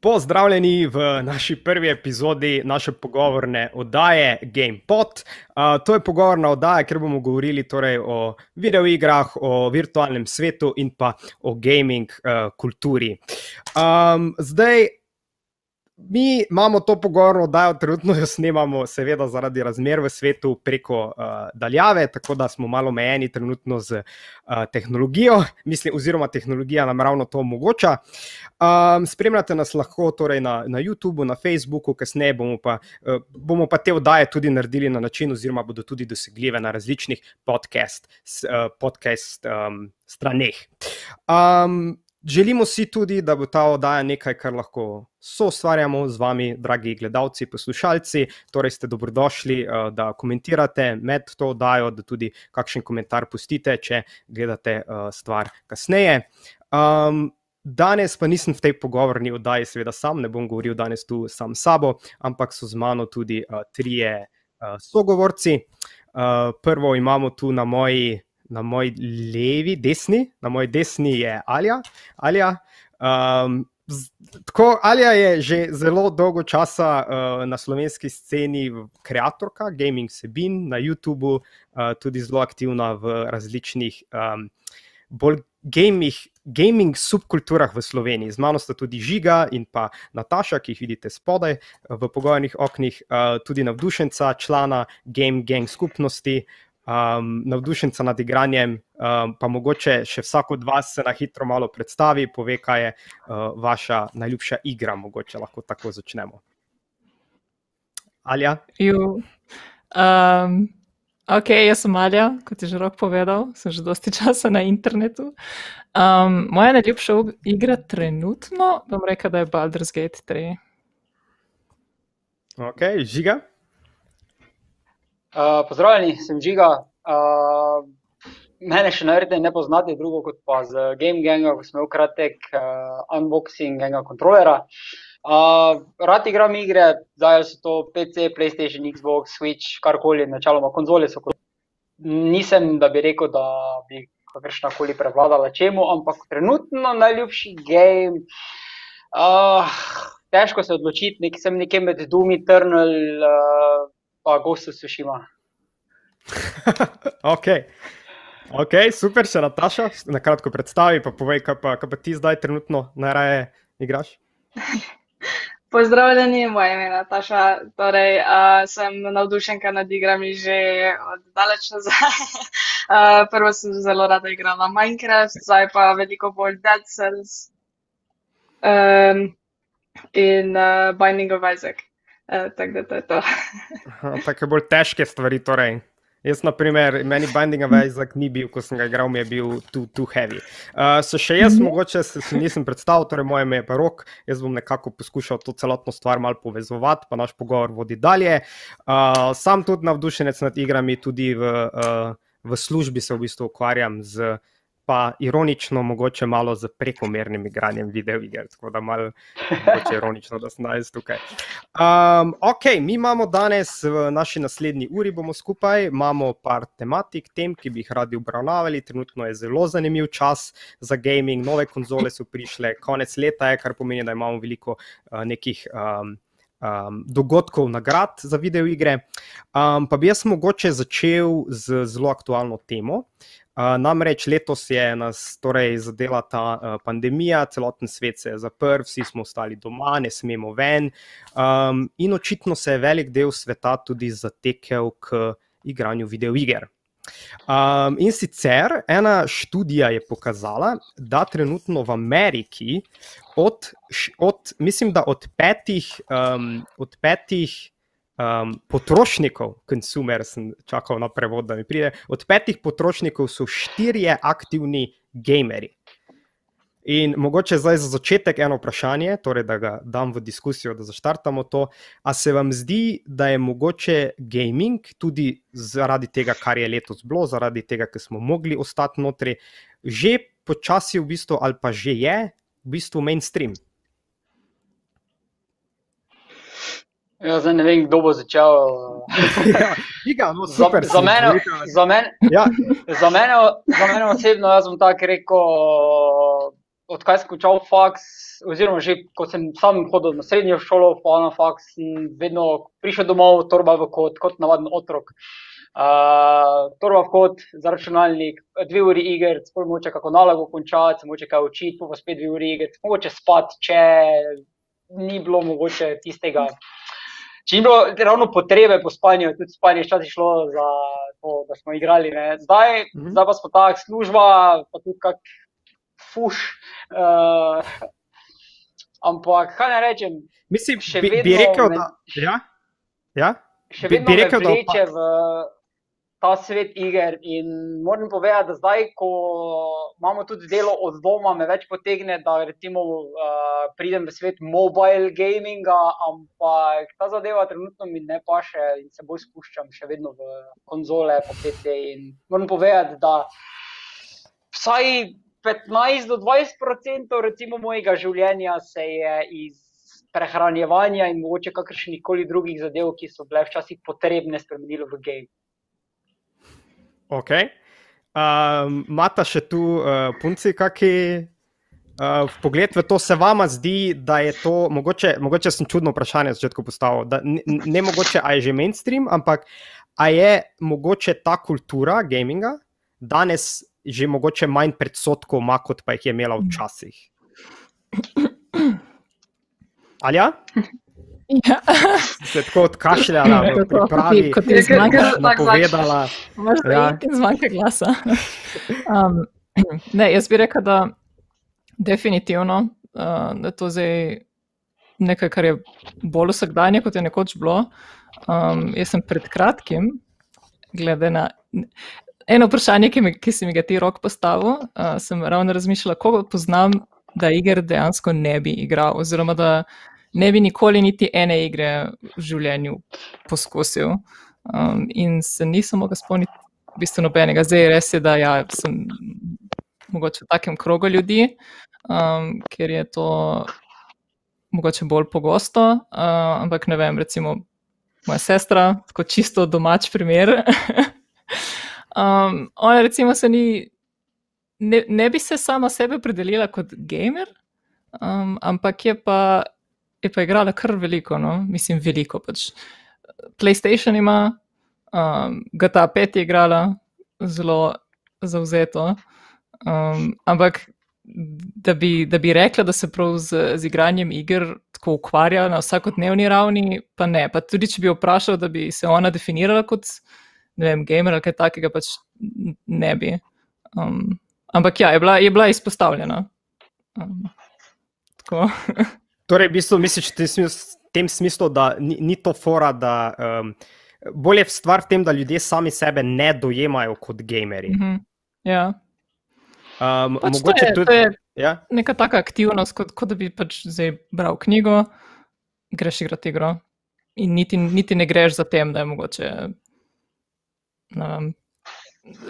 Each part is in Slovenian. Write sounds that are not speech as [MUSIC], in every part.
Pozdravljeni v naši prvi epizodi naše pogovorne oddaje GamePod. Uh, to je pogovorna oddaja, kjer bomo govorili torej o videoigrah, o virtualnem svetu in pa o gaming uh, kulturi. Um, zdaj, Mi imamo to pogovorno oddajo, trenutno jo snemamo, seveda, zaradi razmer v svetu preko uh, daljave, tako da smo malo omejeni trenutno z uh, tehnologijo, mislim, oziroma tehnologija nam ravno to omogoča. Um, spremljate nas lahko torej na, na YouTubu, na Facebooku, kasneje bomo pa, uh, bomo pa te oddaje tudi naredili na način, oziroma bodo tudi dosegljive na različnih podcast, uh, podcast um, straneh. Um, Želimo si tudi, da bo ta oddaja nekaj, kar lahko soustvarjamo z vami, dragi gledalci, poslušalci. Torej, ste dobrodošli, eh, da komentirate med to oddajo, da tudi kakšen komentar pustite, če gledate eh, stvar kasneje. Um, danes pa nisem v tej pogovorni oddaji, seveda sam, ne bom govoril danes tu sam s sabo, ampak so z mano tudi uh, trije uh, sogovorci. Uh, prvo imamo tu na moji na moji levi, desni, na moji desni je Alja. Alja. Um, tako, Alja je že zelo dolgo časa uh, na slovenski sceni, ustvarjalka gaming sebin na YouTubu, uh, tudi zelo aktivna v različnih um, bolj gaming, gaming subkulturah v Sloveniji. Z mano sta tudi Žiga in pa Nataša, ki jih vidite spodaj v pogojenih oknih, uh, tudi navdušenca, člana Game Gang skupnosti um, navdušenca nad igranjem, um, pa mogoče še vsak od vas se na hitro malo predstavi, pove, kaj je uh, vaša najljubša igra. Mogoče lahko tako začnemo. Alja? Um, ok, jaz sem Alja, kot je že rok povedal, sem že dosti [LAUGHS] časa na internetu. Um, moja najljubša igra trenutno, bom rekel, da je Baldur's Gate 3. Ok, žiga. Pozdravljeni, sem Žiga. Uh, mene še naredite ne poznate, drugo kot pa z Game Ganga, ko smo imeli kratek uh, unboxing enega kontrolera. Uh, rad igram igre, zdaj so to PC, PlayStation, Xbox, Switch, karkoli, načeloma konzole so. Nisem, da bi rekel, da bi kakršna koli prevladala čemu, ampak trenutno najljubši game. Uh, težko se odločiti, nek sem nekje med Doom Eternal. Uh, pa gostu sušima. [LAUGHS] ok. Ok, super, še Nataša, na kratko predstavi, pa povej, kaj pa, kaj pa ti zdaj trenutno najraje igraš. [LAUGHS] Pozdravljeni, moje ime je Nataša. Torej, uh, sem navdušenka nad igrami že od daleč nazaj. [LAUGHS] uh, prvo sem zelo rada igrala Minecraft, zdaj pa veliko bolj Dead Cells um, in uh, Binding of Isaac. Uh, tako da to je to. Tako bolj težke stvari. Torej. Jaz, na primer, meni Binding of Isaac ni bil, ko sem ga igral, mi je bil too, too heavy. Uh, so še jaz, mm -hmm. mogoče se, se nisem predstavil, torej moje ime je pa rok, jaz bom nekako poskušal to celotno stvar malo povezovati, pa naš pogovor vodi dalje. Uh, sam tudi navdušenec nad igrami, tudi v, uh, v službi se v bistvu ukvarjam z pa ironično, mogoče malo z prekomernim igranjem videoiger, tako da malo [LAUGHS] ironično, da sem danes tukaj. Um, ok, mi imamo danes v naši naslednji uri, bomo skupaj, imamo par tematik, tem, ki bi jih radi obravnavali. Trenutno je zelo zanimiv čas za gaming, nove konzole so prišle, konec leta je, kar pomeni, da imamo veliko uh, nekih. Um, Um, dogodkov, nagrad za videoigre. Um, pa bi jaz mogoče začel z zelo aktualno temo. Namreč letos je nas torej zadela ta uh, pandemija, celoten svet se je zaprl, vsi smo ostali doma, ne smemo ven. Um, in očitno se je velik del sveta tudi zatekel k igranju videoiger. Um, in sicer ena študija je pokazala, da trenutno v Ameriki od, od mislim, da od petih, um, od petih um, potrošnikov, konsumer, sem čakal na prevod, da mi pride. Od petih potrošnikov so štirje aktivni gameri. In mogoče zdaj za začetek eno vprašanje, torej da ga dam v diskusijo, da zaštartamo to. A se vam zdi, da je mogoče gaming tudi zaradi tega, kar je letos bilo, zaradi tega, ker smo mogli ostati notri, že počasi v bistvu, ali pa že je v bistvu mainstream? Ja, zdaj ne vem, kdo bo začel. [LAUGHS] ja, no, super, za, za, mene, za, mene, ja. [LAUGHS] za, mene, za mene osebno, jaz bom tako rekel, odkaj sem končal faks, oziroma že ko sem sam hodil na srednjo šolo, pa na faks, sem vedno prišel domov, torba v kot, kot navaden otrok. Uh, torba v kot za računalnik, dve uri iger, sploh moče kako nalogo končati, moče kaj učiti, pa spet dve uri iger, moče spati, če ni bilo mogoče tistega. Če ni bilo ravno potrebe po spanju, tudi spanje je včasih šlo za to, da smo igrali. Ne. Zdaj, mm -hmm. zdaj pa smo tako služba, pa tudi kak fuš. Uh, ampak, kaj ne rečem? Mislim, še bi, bi rekel, da ja? Ja? Še vedno bi, bi rekel, da v ta svet iger. In moram povedati, da zdaj, ko imamo tudi delo od doma, me več potegne, da recimo, uh, pridem v svet mobile gaminga, ampak ta zadeva trenutno mi ne paše in se bolj spuščam še vedno v konzole, pa PC. In moram povedati, da vsaj 15 do 20 odstotkov recimo mojega življenja se je iz prehranjevanja in mogoče kakršnih koli drugih zadev, ki so bile včasih potrebne, spremenilo v game. Ok. Um, Mata še tu uh, punci, kaki uh, pogled v to, se vama zdi, da je to, mogoče, mogoče sem čudno vprašanje na začetku postavil, da ne, ne mogoče, a je že mainstream, ampak a je mogoče ta kultura gaminga danes že mogoče manj predsotkov ima, kot pa jih je imela včasih. Ali ja? [LAUGHS] Ja. Se tako odkašljala, da je pravi, kot je zmanjka, povedala. Možda ja. je zmanjka glasa. Um, ne, jaz bi rekel, da definitivno, uh, da to zdaj nekaj, kar je bolj vsakdanje, kot je nekoč bilo. Um, jaz sem pred kratkim, glede na eno vprašanje, ki, mi, ki si mi ga ti rok postavil, uh, sem ravno razmišljala, koga poznam, da iger dejansko ne bi igral, oziroma da ne bi nikoli niti ene igre v življenju poskusil. Um, in se nisem mogel spomniti bistveno nobenega. Zdaj res je, da ja, sem mogoče v takem krogu ljudi, um, ker je to mogoče bolj pogosto, uh, ampak ne vem, recimo moja sestra, kot čisto domač primer. [LAUGHS] Um, ona, recimo, se ni, ne, ne bi se sama sebe opredelila kot gamer, um, ampak je pa, je pa igrala kar veliko, no? mislim, veliko. Pač. PlayStation ima, um, GTA 5 je igrala zelo zauzeto, um, ampak da bi, da bi rekla, da se prav z, z igranjem iger tako ukvarja na vsakodnevni ravni, pa ne. Pa tudi, če bi vprašal, da bi se ona definirala kot vem, gamer ali kaj takega, pač ne bi. Um, ampak ja, je bila, je bila izpostavljena. Um, [LAUGHS] torej, v bistvu, misliš v tem smislu, da ni, ni to fora, da um, bolje je stvar v tem, da ljudje sami sebe ne dojemajo kot gameri. Mm -hmm. Ja. Um, pač mogoče to je, tudi. To je ja? neka taka aktivnost, kot, kot da bi pač zdaj bral knjigo, greš igrati igro. In niti, niti ne greš za tem, da je mogoče Um,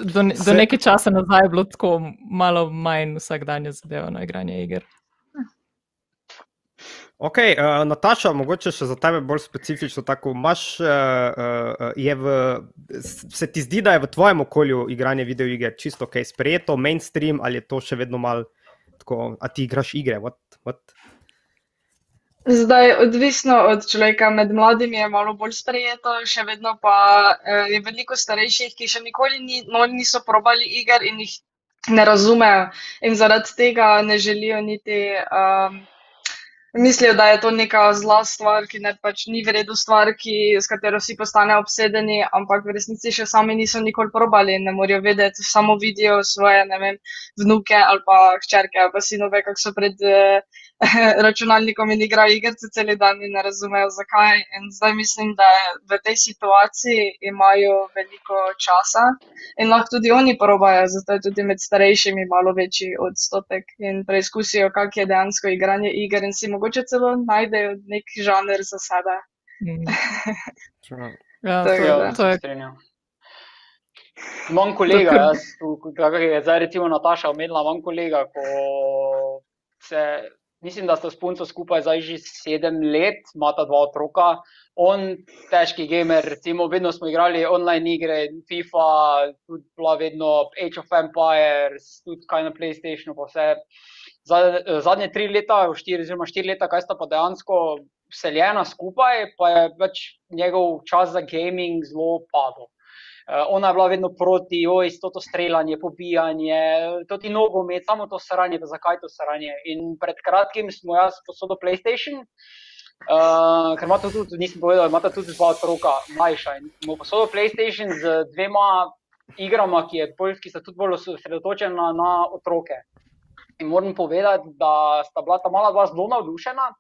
do, do nekaj časa nazaj je bilo tako malo manj vsakdanje zadeva na igranje iger. Ok, uh, Nataša, mogoče še za tebe bolj specifično. Tako, imaš, uh, uh, v, se ti zdi, da je v tvojem okolju igranje videoiger čisto ok, sprejeto, mainstream ali je to še vedno malo tako, a ti igraš igre? What, what? Zdaj, odvisno od človeka, med mladimi je malo bolj sprejeto, še vedno pa eh, je veliko starejših, ki še nikoli ni, no, niso probali iger in jih ne razumejo in zaradi tega ne želijo niti. Um, Mislijo, da je to neka zla stvar, ki ne pač ni v redu stvar, ki, s katero vsi postanejo obsedeni, ampak v resnici še sami niso nikoli probali ne morejo vedeti, samo vidijo svoje, ne vem, vnuke ali pa hčerke ali pa sinove, kako so pred. Uh, [LAUGHS] računalnikom in igrajo igrice cel dan in ne razumejo zakaj. In zdaj mislim, da v tej situaciji imajo veliko časa in lahko tudi oni probajo, zato je tudi med starejšimi malo večji odstotek in preizkusijo, kak je dejansko igranje iger in si mogoče celo najdejo nek žanr za sebe. Mm. ja, to, ja, to je. Imam kolega, jaz, kako je zdaj recimo Nataša omenila, imam kolega, ko se mislim, da sta s punco skupaj zdaj že sedem let, imata dva otroka. On, težki gamer, recimo, vedno smo igrali online igre, FIFA, tudi bila vedno Age of Empires, tudi kaj na PlayStationu, pa vse. zadnje tri leta, štiri, oziroma štiri leta, kaj sta pa dejansko vseljena skupaj, pa je pač njegov čas za gaming zelo padel. Uh, ona je bila vedno proti, oj, to, to streljanje, pobijanje, to ti nogomet, samo to sranje, zakaj to sranje. In pred kratkim smo jaz posodil PlayStation, uh, ker imate tudi, nisem povedal, imate tudi dva otroka, mlajša. In smo posodil PlayStation z dvema igrama, ki, je, ki so tudi bolj osredotočena na otroke. In moram povedati, da sta bila ta mala dva zelo navdušena.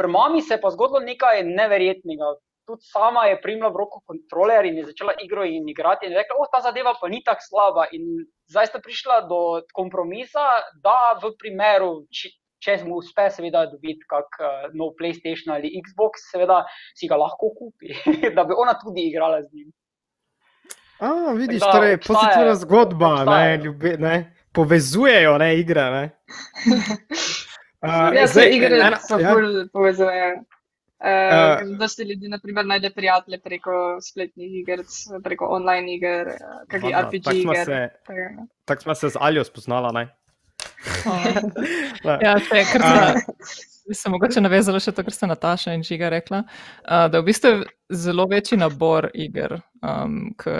Pri mami se je pa zgodilo nekaj neverjetnega tudi sama je primila v roko kontroler in je začela igro in igrati. In rekla, oh, ta zadeva pa ni tako slaba. In zdaj sta prišla do kompromisa, da v primeru, če, če mu uspe, seveda, dobiti kak uh, nov PlayStation ali Xbox, seveda si ga lahko kupi, [LAUGHS] da bi ona tudi igrala z njim. A, vidiš, da, torej, pozitivna zgodba, ne, ljube, ne, povezujejo ne, igre. Ne. [LAUGHS] Uh, ja, zdaj, igre ena, so ja. bolj povezujejo. Uh, uh, Dosti ljudi, na primer, najde prijatelje preko spletnih iger, preko online iger, kakšnih RPG tak iger. Tako smo se z Aljo spoznala, ne? ja, te, kar se. Bi se mogoče navezala še to, kar ste Nataša in Žiga rekla, uh, da je v bistvu zelo večji nabor iger, um, ki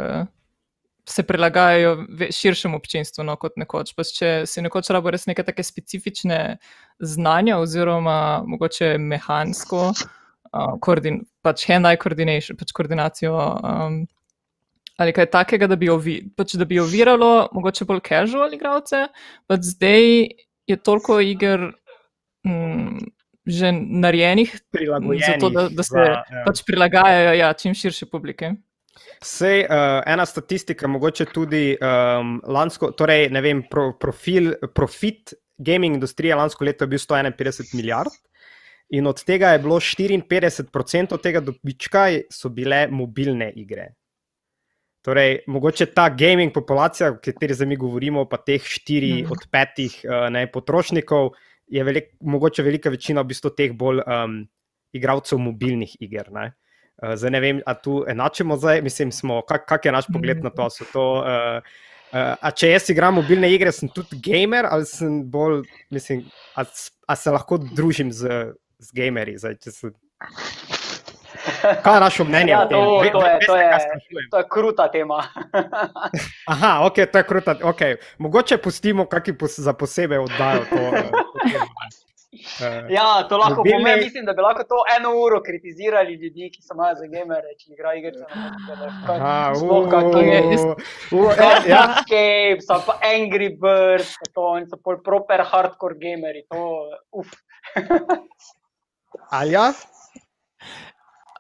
se prilagajajo širšemu občinstvu no, kot nekoč. Pa če si nekoč rabo res neke take specifične znanja oziroma mogoče mehansko uh, koordin, pač hand-eye coordination, pač koordinacijo. Um, ali kaj takega, da bi, ovi, pač, da bi oviralo, mogoče bolj casual igralce, pa zdaj je toliko iger. Um, Že narejenih, zato da, da se za, ja. pač prilagajajo ja, čim širše publike. Sej, uh, ena statistika, mogoče tudi um, lansko, torej, ne vem, pro, profil, profit gaming industrije lansko leto je bil 151 milijard, In od tega je bilo 54% tega dobička, so bile mobilne igre. Torej, mogoče ta gaming populacija, o kateri zdaj mi govorimo, pa teh 4 mm. od 5 uh, ne, potrošnikov, je velik, mogoče velika večina v bistvu teh bolj um, igralcev mobilnih iger. Ne. Uh, zdaj ne vem, ali tu enačemo zdaj, mislim, smo, kak, kak je naš pogled na to? to uh, uh, a če jaz igram mobilne igre, sem tudi gamer ali sem bolj, mislim, ali se lahko družim z z gamerji. Zdaj, se... [LAUGHS] Kaj je naše mnenje? Ja, to, ve, to, je, to, je, to je kruta tema. [LAUGHS] Aha, ok, to je kruta. Okay. Mogoče pustimo, kaj pos, za posebej oddajo. To, Uh, [LAUGHS] ja, to lahko mobilni... pomeni. Mislim, da bi lahko to eno uro kritizirali ljudi, ki so malo za gamere, če igrajo igre. Sploh kot je Escape, so pa Angry Birds, to so pol proper hardcore gameri. To, uf. Ali ja?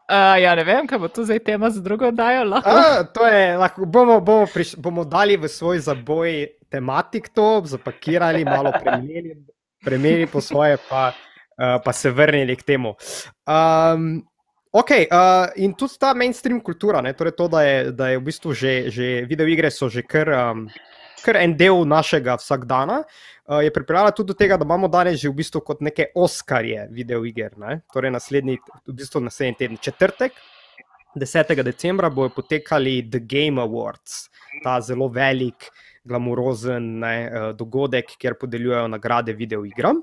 Uh, ja, ne vem, kaj bo tu zdaj tema za drugo oddajo. Uh, bomo, bomo, priš, bomo dali v svoj zaboj tematik to, zapakirali, malo premenili, premenili po svoje, pa, uh, pa se vrnili k temu. Um, ok, uh, in tudi ta mainstream kultura, ne, torej to, da je, da je v bistvu že, že videoigre so že kar. Um, kar en del našega vsakdana, uh, je pripeljala tudi do tega, da imamo danes že v bistvu kot neke oskarje videoiger. Ne? Torej, naslednji, v bistvu naslednji teden, četrtek, 10. decembra, bojo potekali The Game Awards, ta zelo velik, glamurozen ne, uh, dogodek, kjer podeljujejo nagrade videoigram.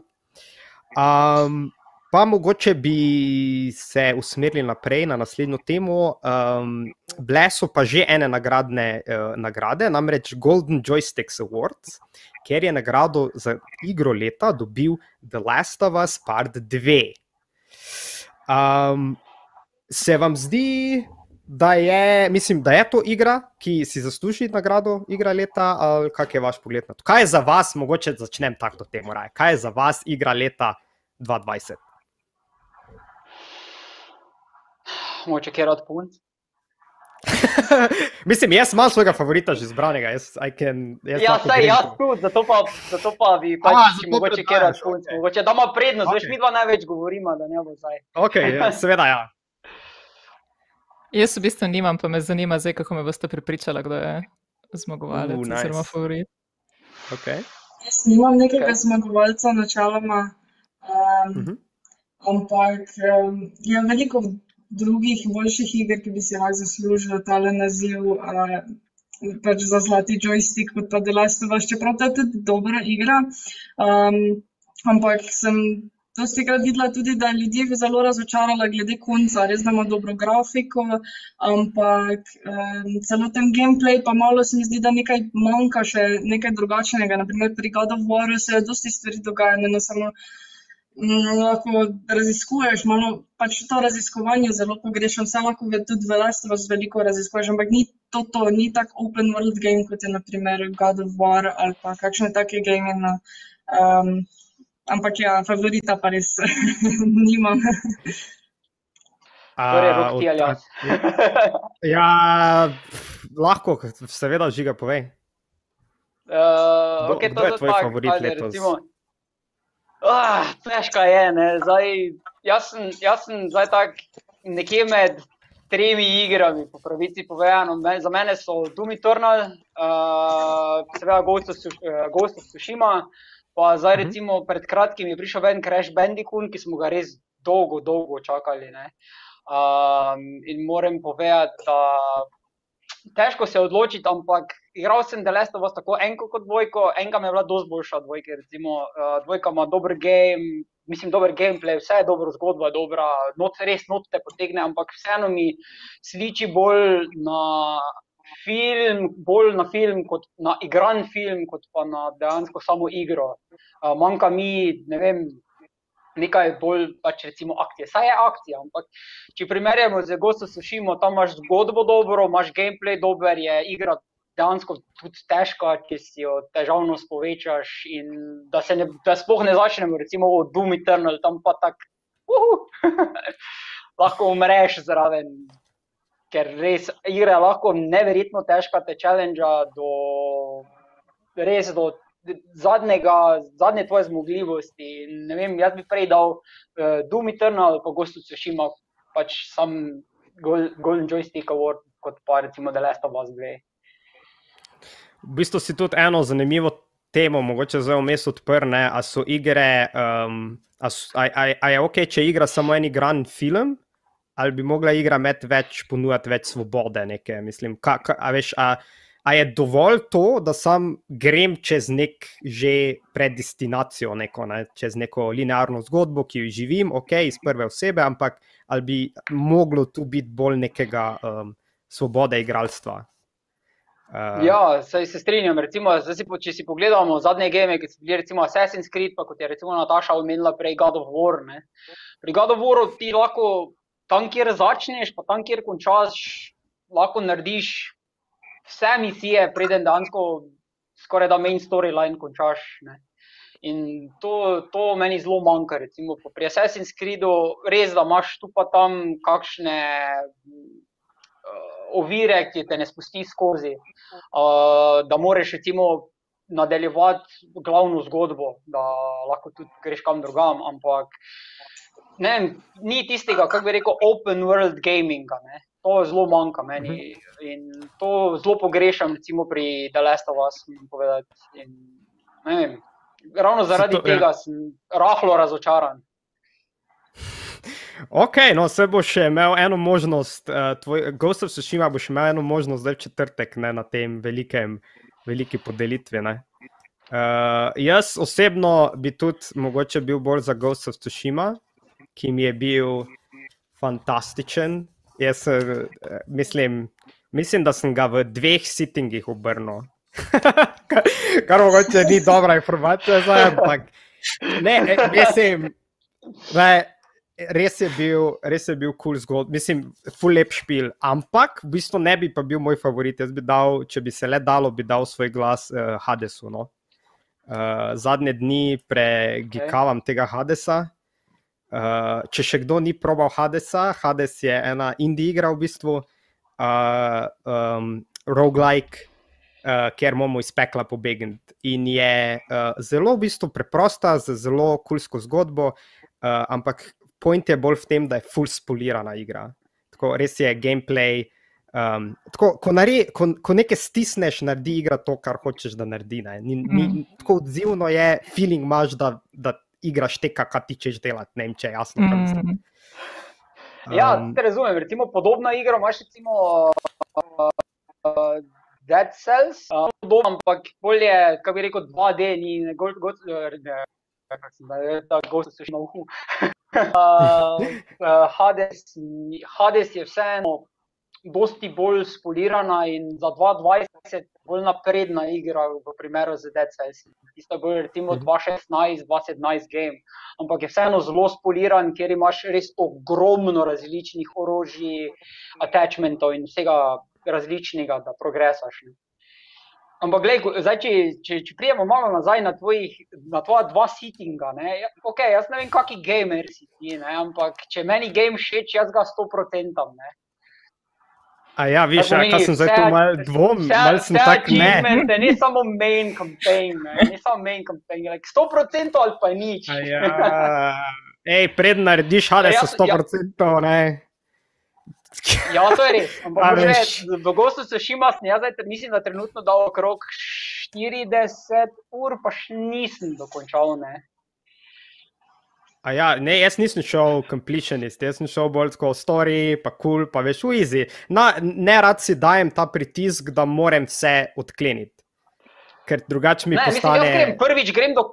Um, Pa mogoče bi se usmerili naprej na naslednjo temo. Um, Bile so pa že ene nagradne uh, nagrade, namreč Golden Joysticks Awards, ker je nagrado za igro leta dobil The Last of Us Part 2. Um, se vam zdi, da je, mislim, da je to igra, ki si zasluži nagrado igra leta, ali kak je vaš pogled na to? Kaj je za vas, mogoče začnem tako temo, raje? kaj je za vas igra leta 2020? Moče kjer od punc. [LAUGHS] Mislim, jaz imam svojega favorita že izbranega. Jaz, can, jaz ja, saj jaz tudi, zato pa, zato pa bi pač A, zato mogoče kjer od punc. Okay. Mogoče da ima prednost, okay. veš, mi dva največ govorimo, da ne bo zdaj. ok, ja, [LAUGHS] seveda ja. Jaz v bistvu nimam, pa me zanima zdaj, kako me boste pripričali, kdo je zmagovalec uh, nice. oziroma favorit. Okay. Jaz nimam nekega okay. zmagovalca načeloma, um, uh mhm. -huh. ampak um, je veliko drugih boljših iger, ki bi si lahko zaslužili tale naziv, uh, pač za zlati joystick, kot pa The Last of Us, čeprav to je tudi dobra igra. Um, ampak sem dosti krat videla tudi, da ljudje zelo razočarala glede konca, res da ima dobro grafiko, ampak um, celoten gameplay pa malo se mi zdi, da nekaj manjka še nekaj drugačnega. Naprimer pri God of Waru se dosti stvari dogaja, ne samo. Lahko raziskuješ, malo pač to raziskovanje zelo pogrešam. Vse lahko tudi v Lastru veliko raziskuješ, ampak ni to, to ni tako open world game kot je naprimer God of War ali pa kakšne take game. Um, ampak ja, favorita pa res [LAUGHS] nimam. Torej, rok ti ali jaz? Ja, lahko, seveda, žiga povej. Uh, Kdo- okay, kdo je tvoj tako, favorit letos? Recimo, ah, težka je, ne. Zdaj, jaz, sem, jaz sem zdaj tak nekje med tremi igrami, po pravici povedano. Me- Za mene so Doom Eternal, uh, seveda Ghost of, Tsu- eh, Ghost of Tsushima, pa zdaj Mhm. recimo pred kratkim je prišel ven Crash Bandicoot, ki smo ga res dolgo, dolgo čakali. Ne. Um, in moram povedati, da težko se odločiti, ampak igral sem The Last of Us tako enko kot dvojko, enka mi je bila dosti boljša od dvojke. Recimo, uh, dvojka ima dober game, mislim, dober gameplay, vse je dobro, zgodba je dobra, not, res not te potegne, ampak vseeno mi sliči bolj na film, bolj na film kot na igran film, kot pa na dejansko samo igro. Uh, manjka mi, ne vem. Nekaj bolj, pač recimo, akcije. Saj je akcija, ampak če primerjamo z Ghost of Tsushima, tam imaš zgodbo dobro, imaš gameplay dober, je igra dejansko tudi težka, če si jo težavnost povečaš. In da se ne, da sploh ne začnemo, recimo od Doom Eternal, tam pa tako, uhu, [LAUGHS] lahko umreš zraven, ker res igra lahko neverjetno težka, te challenge do res do zadnjega, zadnje tvoje zmogljivosti. Vem, jaz bi prej dal uh, Doom Eternal, pa Ghost of Tsushima, pač sam Gol- Golden Joystick Award, kot pa recimo The Last of Us 2. V bistvu si tudi eno zanimivo temo, mogoče zdaj vmes odprl, ne, a so igre, um, a, s- a, a, a je ok, če igra samo en igran film, ali bi mogla igra imeti več, ponujati več svobode, neke, mislim, ka, ka, a veš, a, a je dovolj to, da sam grem čez nek že predestinacijo, neko, ne, čez neko linearno zgodbo, ki jo živim, ok, iz prve osebe, ampak ali bi moglo tu biti bolj nekega um, svobode igralstva? Uh, Ja, saj se strinjam. Recimo, si, če si pogledamo zadnje game, ki so bili recimo Assassin's Creed, pa kot je recimo Nataša omenila prej God of War. Ne. Pri God of Waru ti lahko tam, kjer začneš, pa tam, kjer končaš, lahko narediš vse misije, preden dejansko skoraj da main storyline končaš. Ne. In to, to meni zelo manjka. Recimo, pri Assassin's Creedu res, da imaš tu pa tam kakšne uh, ovire, ki te ne spusti skozi, uh, da moraš recimo nadaljevati glavno zgodbo, da lahko tudi greš kam drugam, ampak ne ni tistega, kako bi rekel, open world gaminga. Ne? To zelo manjka meni in to zelo pogrešam, recimo pri The Last of Us. In, vem, ravno zaradi to- ja. tega sem rahlo razočaran. [LAUGHS] Ok, no, se boš še imel eno možnost, uh, tvoj Ghost of Tsushima boš imel eno možnost zdaj v četrtek ne, na tem velikem, veliki podelitvi. Ne. Uh, jaz osebno bi tudi mogoče bil bolj za Ghost of Tsushima, ki mi je bil fantastičen. Jaz uh, mislim, mislim, da sem ga v dveh sittingih obrnil. [LAUGHS] kar, mogoče ni dobra informacija, zdaj, ampak ne, mislim, da res je bil, res je bil cool zgodb, mislim, ful lep špil, ampak v bistvu ne bi pa bil moj favorit. Jaz bi dal, če bi se le dalo, bi dal svoj glas uh, Hadesu. No? Uh, zadnje dni pregikavam okay. tega Hadesa. Uh, če še kdo ni probal Hadesa, Hades je ena indie igra v bistvu, uh, um, roguelike. Uh, ker moramo iz pekla pobegniti. In je uh, zelo v bistvu preprosta, z zelo kulsko zgodbo, uh, ampak point je bolj v tem, da je full spolirana igra. Tako res je gameplay. Um, tako, ko, nare, ko, ko nekaj stisneš, naredi igra to, kar hočeš, da naredi. ne. Ni, ni, Mm. tako odzivno je, feeling imaš, da, da igraš te, kar ti češ delati. Ne vem, če je jasno. Mm, Ja, te razumem. Recimo, podobna igra imaš recimo uh, uh, Dead Cells, uh, podobno, ampak bolje, kako bi rekel, 2D, ni ne, gol, gol, ne, kako sem da, da gost se še na uhu. [LAUGHS] Uh, uh, Hades, Hades je vseeno dosti bolj spolirana in za 2020 bolj napredna igra v primeru z Cells. Tisto je bolj recimo 2016, 2017 game, ampak je vseeno zelo spoliran, ker imaš res ogromno različnih orožij, attachmentov in vsega različnega, da progresaš. Ne. Ampak, glej, zdaj, če, če, če prijemo malo nazaj na, tvojih, na tvoja dva sittinga, ne, ja, okay, jaz ne vem, kakšen gamer si ti, ne, ampak če meni game všeč, jaz ga 100% ne. A ja, viš, Kar ja, kaj sem zdaj tu mal dvom, mal sem tak ne. Ne samo main campaign, ne, ne samo main campaign, like 100% ali pa nič. A Ja. Ej, preden narediš Hades, Ja, so 100%, ne. Ja, to je res. [LAUGHS] Ampak veš. že v gostu so šima, jaz zdaj mislim, da trenutno dal okrog 40 ur, pa še nisem dokončal. Ne. A ja, ne, jaz nisem šel completionist, jaz sem šel bolj tako story, pa cool, pa veš, v easy. Na, ne rad si dajem ta pritisk, da moram vse odkleniti. Ker drugače mi Ne, mislim, postane. grem prvič grem do.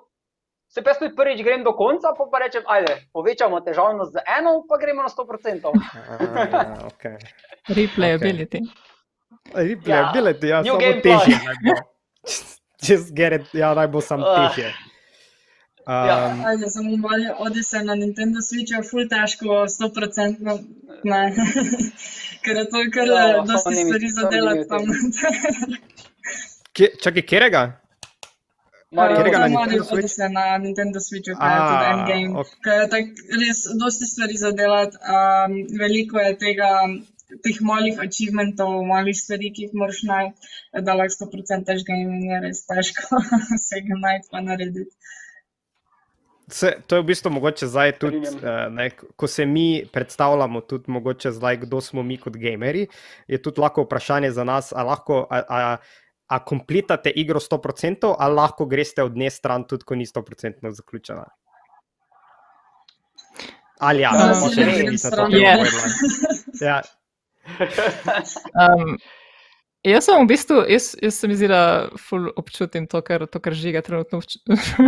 Se pa tudi prvič grem do konca, pa, pa rečem, ajde, povečamo težavnost za eno, pa gremo na 100%. A, okay. Replayability. Replayability, ja, New samo Game težje. [LAUGHS] Just get it, ja, naj bo samo Ah. težje. Ja. Um, Ajde, samo malo Odyssey na Nintendo Switchu je ful težko, 100% ne. [LAUGHS] Ker je to kar Ja, ja, samo dosti stvari za delati tam. [LAUGHS] kje, čakaj, kjerega? Mario Katerega na Mario Switch? Odyssey na Nintendo Switchu, kaj je A, tudi endgame. ok. Ker je tak res dosti stvari za delati, um, veliko je tega, teh malih achievementov, malih stvari, ki jih moraš najti, da lahko 100% tež game in je res težko [LAUGHS] vsega najti pa narediti. Se, to je v bistvu mogoče zdaj tudi, uh, ne, ko se mi predstavljamo, tudi mogoče zdaj, kdo smo mi kot gameri, je tudi lahko vprašanje za nas, ali lahko. A, a, A komplitate igro 100%, ali lahko greste od nje stran, tudi ko ni 100% zaključena? Ali ja, si še ne ne grem vidite stran. to, Je. Ja, [LAUGHS] Um, jaz sem v bistvu, jaz, jaz se mi zdi, da občutim to, kar, to, kar žiga trenutno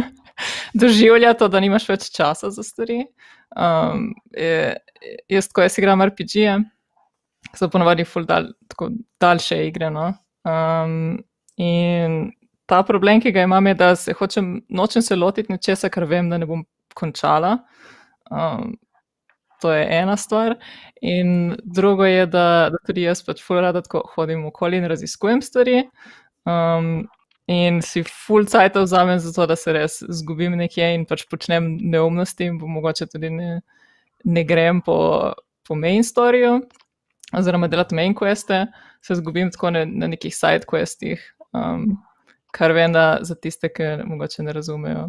[LAUGHS] doživlja, to, da nimaš več časa za stvari. Um, je, jaz, ko jaz igram RPG-je, so ponovadi ful dal, tako daljše igre. No? Um, in ta problem, ki ga imam, je, da se hočem, nočem se lotiti nečesa, kar vem, da ne bom končala. Um, to je ena stvar. In drugo je, da, da tudi jaz pač ful rada tako hodim okoli in raziskujem stvari. Um, in si full cajt vzamem za to, da se res zgubim nekje in pač počnem neumnosti in mogoče tudi ne, ne grem po, po main storju, oziroma delati main queste, se zgubim tako na, na nekih side questih, um, kar vem, da za tiste, ki mogoče ne razumejo,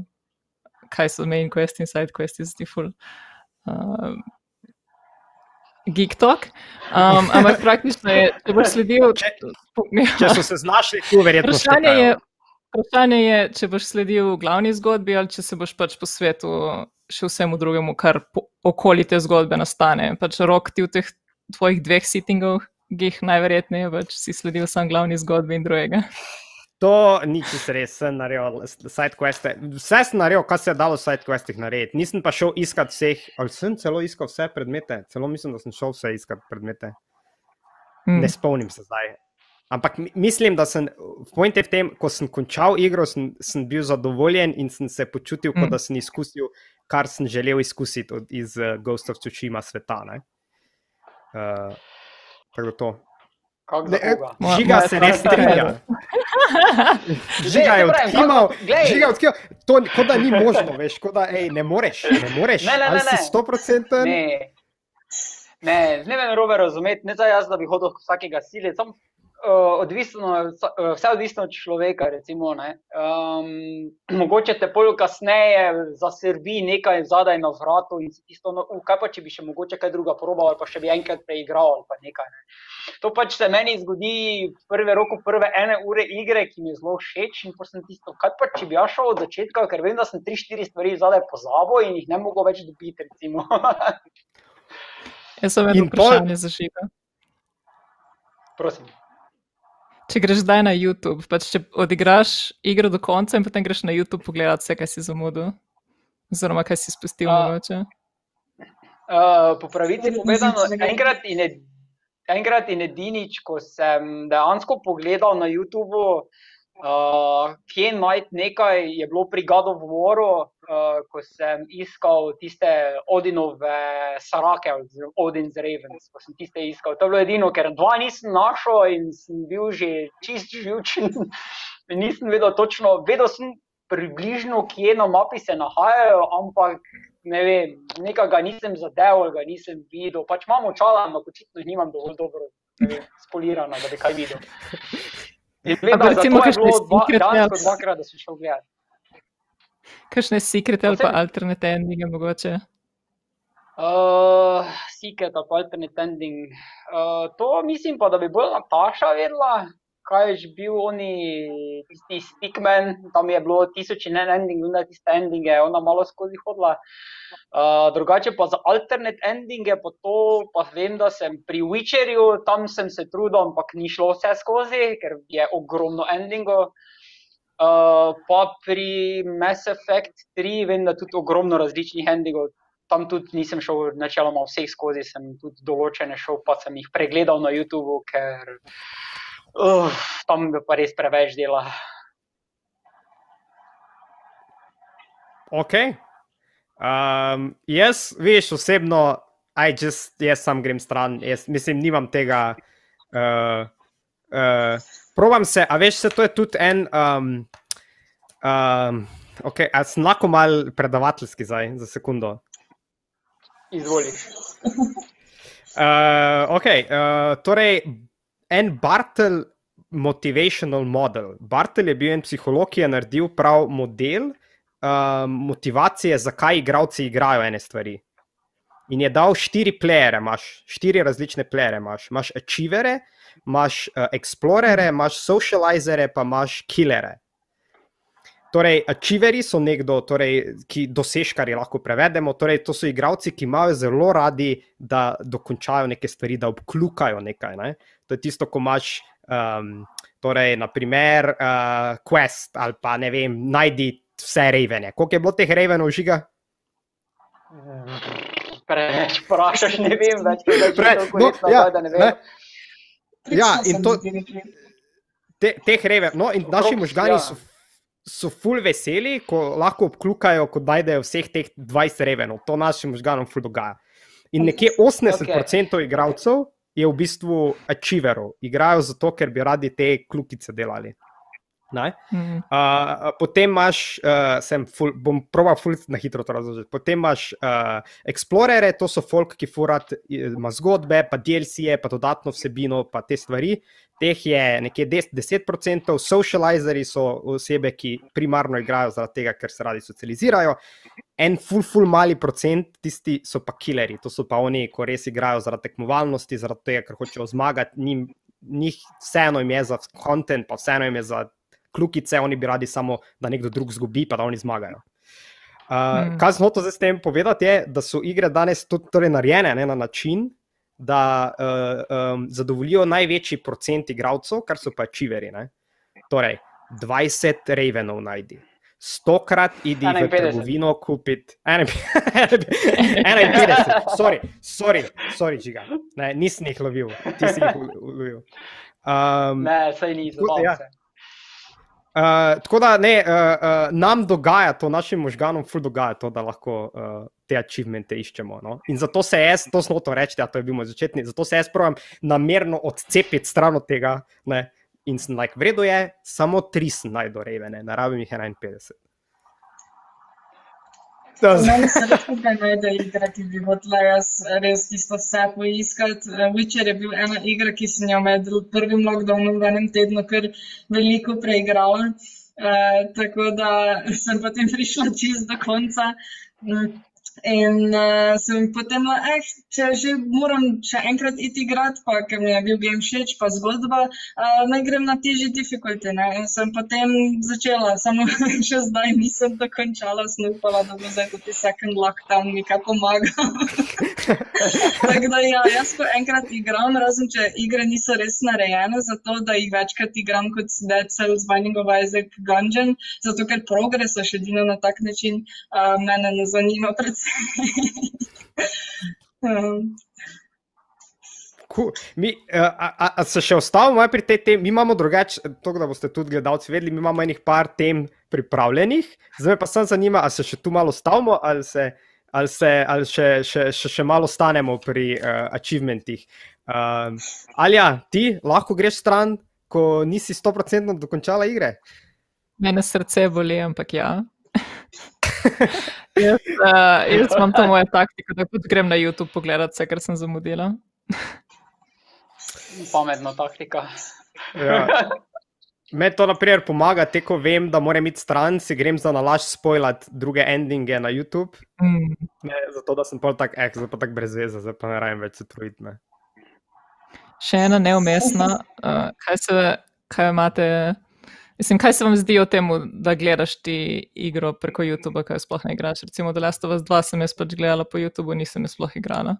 kaj so main questi in side questi, zdi full. Uh, Geek talk, um, ampak praktično je, če boš sledil. Če- [LAUGHS] če so se znašli tu, verjetno Vprašanje je, vprašanje je, če boš sledil glavni zgodbi ali če se boš pač po svetu še vsemu drugemu, kar po, okoli te zgodbe nastane. Pač rok ti v teh tvojih dveh sittingih najverjetneje pač si sledil sam glavni zgodbi in drugega. To ni čisto res, sem naredil sidequeste. Vse sem naredil, kar se je dalo v sidequestih narediti. Nisem pa šel iskat vseh, ali sem celo iskal vse predmete. Celo mislim, da sem šel vse iskat predmete. Hmm. Ne spomnim se zdaj. Ampak mi- mislim, da sem, point je v tem, ko sem končal igro, sem, sem bil zadovoljen in sem se počutil, kot Mm. da sem izkusil, kar sem želel izkusiti od, iz uh, Ghost of Tsushima sveta. ne. Uh, tako to. Moja- Žiga moja se ne stvar- strinja. [LAUGHS] Žiga je odkimal, kako- žiga je odkimal. To kot da ni možno, veš, kot da ej, ne moreš. Ne moreš. Ne, ne, ne, Ali si ne. 100%? Ne, ne, ne me narobe razumeti, ne za jaz, da bi hodil vsakega siliti. Sam, uh, odvisno, uh, vse odvisno od človeka. Recimo, ne. um, [CLEARS THROAT] mogoče te pol kasneje zasrbi nekaj zadaj na vratu in tisto, no, uh, kaj pa če bi še mogoče kaj druga probal ali pa še bi enkrat preigral ali pa nekaj. Ne. To pač se meni zgodi v prve roko, prve ene ure igre, ki mi je zelo všeč in potem sem tisto, kaj pa če bi jaz šel od začetka, ker vem, da sem tri, štiri stvari zadaj pozabil in jih ne mogo več dobiti. Recimo. [LAUGHS] Jaz sem eno pol- vprašanje za žiga. Prosim. Če greš zdaj na YouTube, pač če odigraš igro do konca in potem greš na YouTube pogledat vse, kaj si zamudil. Oziroma, kaj si spustil mogoče? Uh, po pravici povedano, enkrat in, ed, enkrat in edinič, ko sem dejansko pogledal na YouTubu, uh, kje najti nekaj, je bilo pri God of Waru, uh, ko sem iskal tiste Odinove sarake, oziroma Odin's Ravens, ko sem tiste iskal. To je bilo edino, ker dva nisem našel in sem bil že čist živčen. [LAUGHS] Nisem vedel točno, vedel sem približno, kje na mapi se nahajajo, ampak ne vem, nekega nisem zadeval, ga nisem videl. Pač imam očala, ampak očitno jih nimam dovolj dobro vem, spolirana, da bi kaj videl. [LAUGHS] In vem, pa da recimo zato je kakšne bilo dva, secret dejansko apps? dvakrat, da sem šel gledati. Kakšne secret ali pa alternate endinge mogoče? Uh, Secret of Alternate Ending. Uh, to mislim pa, da bi bolj Nataša vedela, kaj je že bil oni, tisti Stickman, tam je bilo tisoč in en ending, vendar tiste endinge je ona malo skozi hodila. Uh, drugače pa za alternate endinge, pa to pa vem, da sem pri Witcherju, tam sem se trudil, ampak ni šlo vse skozi, ker je ogromno endingov. Uh, pa pri Mass Effect 3 vem, da tudi ogromno različnih endingov. Tam tudi nisem šel načeloma vseh skozi, sem tudi določene šel, pa sem jih pregledal na YouTubu, ker uh, tam je pa res preveč dela. Ok. Um, jaz, veš, osebno, I just, jaz sam grem stran, jaz mislim, nimam tega. Uh, uh, probam se, a veš, se to je tudi en. Um, um, ok, a sem lahko mal predavateljski zdaj, za sekundo. Izvoliš. Uh, ok, uh, torej, en Bartel motivational model. Bartel je bil en psiholog, ki je naredil prav model uh, motivacije, zakaj igravci igrajo ene stvari. In je dal štiri plere, imaš štiri različne plere, imaš, imaš achievere, imaš uh, explorere, imaš socializere, pa imaš killere. Torej, achieveri so nekdo, torej, ki dosežkari lahko prevedemo. Torej, to so igravci, ki imajo zelo radi, da dokončajo neke stvari, da obklukajo nekaj. Ne? To je tisto, ko imaš, um, torej, naprimer, uh, quest ali pa ne vem, najdi vse revene. Koliko je bilo teh revenov žiga? Preveč vprašaš, ne vem več, kaj je Pre- to, no, no, ja, ja, da ne ne. Vem. Ja, in to- rekla. Te, teh reven, no, in naši Okrog- možgani ja. so, so ful veseli, ko lahko obklukajo, ko najdejo vseh teh 20 revenov. To našim možganom ful dogaja. In nekje 80% okay. igralcev je v bistvu achieverov. Igrajo zato, ker bi radi te klukice delali. Mm. Uh, potem imaš, uh, sem ful, bom proval ful na hitro to razložiti. Potem imaš uh, explorere, to so folk, ki furat ima zgodbe, pa DLC-je, pa dodatno vsebino, pa te stvari. Teh je nekje 10%, 10%, socializeri so osebe, ki primarno igrajo zaradi tega, ker se radi socializirajo. En ful, ful mali procent, tisti so pa killeri, to so pa oni, ko res igrajo zaradi tekmovalnosti, zaradi tega, ker hočejo zmagati. Njim, njih vseeno jim je za kontent, pa vseeno jim je za klukice, oni bi radi samo, da nekdo drug zgubi, pa da oni zmagajo. Uh, Mm. Kaj sem hotel zdaj s tem povedati, je, da so igre danes tudi torej narejene ne, na način, da uh, um, zadovoljijo največji procent igralcev, kar so pa čiveri. Ne. Torej, 20 ravenov najdi. Stokrat idi v 51. trgovino kupiti. 51, sorry, sorry, sorry, žiga. Ne, nisem jih lovil, ti si jih lovil. [LAUGHS] Um, Ne, saj ni, Tako da, zabavam ja. Uh, tako da ne, uh, uh, nam dogaja to, našim možganom, ful dogaja to, da lahko uh, te achievemente iščemo. No? In zato se jaz, to smo to reči, da to je bil moj začetni, zato se jaz pravim namerno odcepiti stran od tega. Ne? In sem like, vredo je, samo tri sem najdol revene, ne rabim jih 51. To z- Meni se lahko kaj najde igra, ki bi hotela jaz res tisto vse poiskati. Eh, Witcher je bil ena igra, ki sem jo med prvim lockdownom v enem tednu kar veliko preigrala. Uh, tako da sem potem prišla čist do konca. In uh, sem potem bila, eh, če že moram še enkrat iti igrati, pa ker mi je bil game všeč, pa zgodba, uh, naj grem na težji difficulty. Ne? In sem potem začela, samo [LAUGHS] še zdaj nisem dokončala, sem upala, da bo zdaj tudi second lockdown mi kaj pomaga. [LAUGHS] Tako da ja, jaz ko enkrat igram, razen če igre niso res narejene za to, da jih večkrat igram kot Dead Cells, Binding of Isaac, Gungeon, zato ker progresa še edino na tak način uh, mene ne zanima [LAUGHS] predvsem. Um. Cool. Mi, a, a, a se še ostavimo pri tej temi? Mi imamo drugače, to, da boste tudi gledalci vedeli, mi imamo enih par tem pripravljenih. Zdaj pa sem zanima, ali se še tu malo stavimo, ali se, ali se ali še, še, še, še malo stanemo pri uh, achievementih. Uh, Alja, ti lahko greš stran, ko nisi 100% dokončala igre? Mene srce boli, ampak ja. [LAUGHS] jaz, uh, jaz imam to [LAUGHS] moje taktiko, da tudi grem na YouTube pogledat vse, kar sem zamudila. Pametna taktika. Ja. Me to, na primer, pomaga, te ko vem, da moram iti stran, si grem za nalaž spoilat druge endinge na YouTube. Mm. Ne, zato, da sem pol tak, eh, zdaj pa tak brez veze, zdaj pa ne rajem več se truditi. ne. Še ena neumestna, uh, kaj, se, kaj imate. Mislim, kaj se vam zdi o tem, da gledaš ti igro preko YouTuba, kaj sploh ne igraš? Recimo, da Last of Us 2 sem jaz pač gledala po YouTubu, nisem jaz sploh igrala.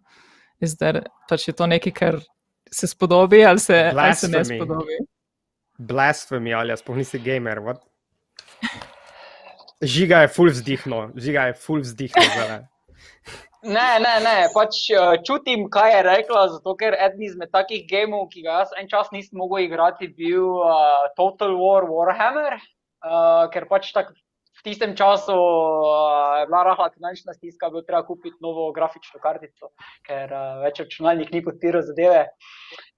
Zdaj pač je to nekaj, kar se spodobi ali se, ali se ne Blasphemy. spodobi. Blasfemi ali ja, sploh nisi gamer. What? Žiga je full vzdihno, žiga je full vzdihno. Ne, ne, ne, pač uh, čutim, kaj je rekla, zato ker eden izmed takih gamov, ki ga jaz en čas nisem mogel igrati, bil uh, Total War Warhammer, uh, ker pač tak v tistem času uh, je bila rahla finančna stiska, bilo treba kupiti novo grafično kartico, ker uh, več računalnik ni podpiral zadeve.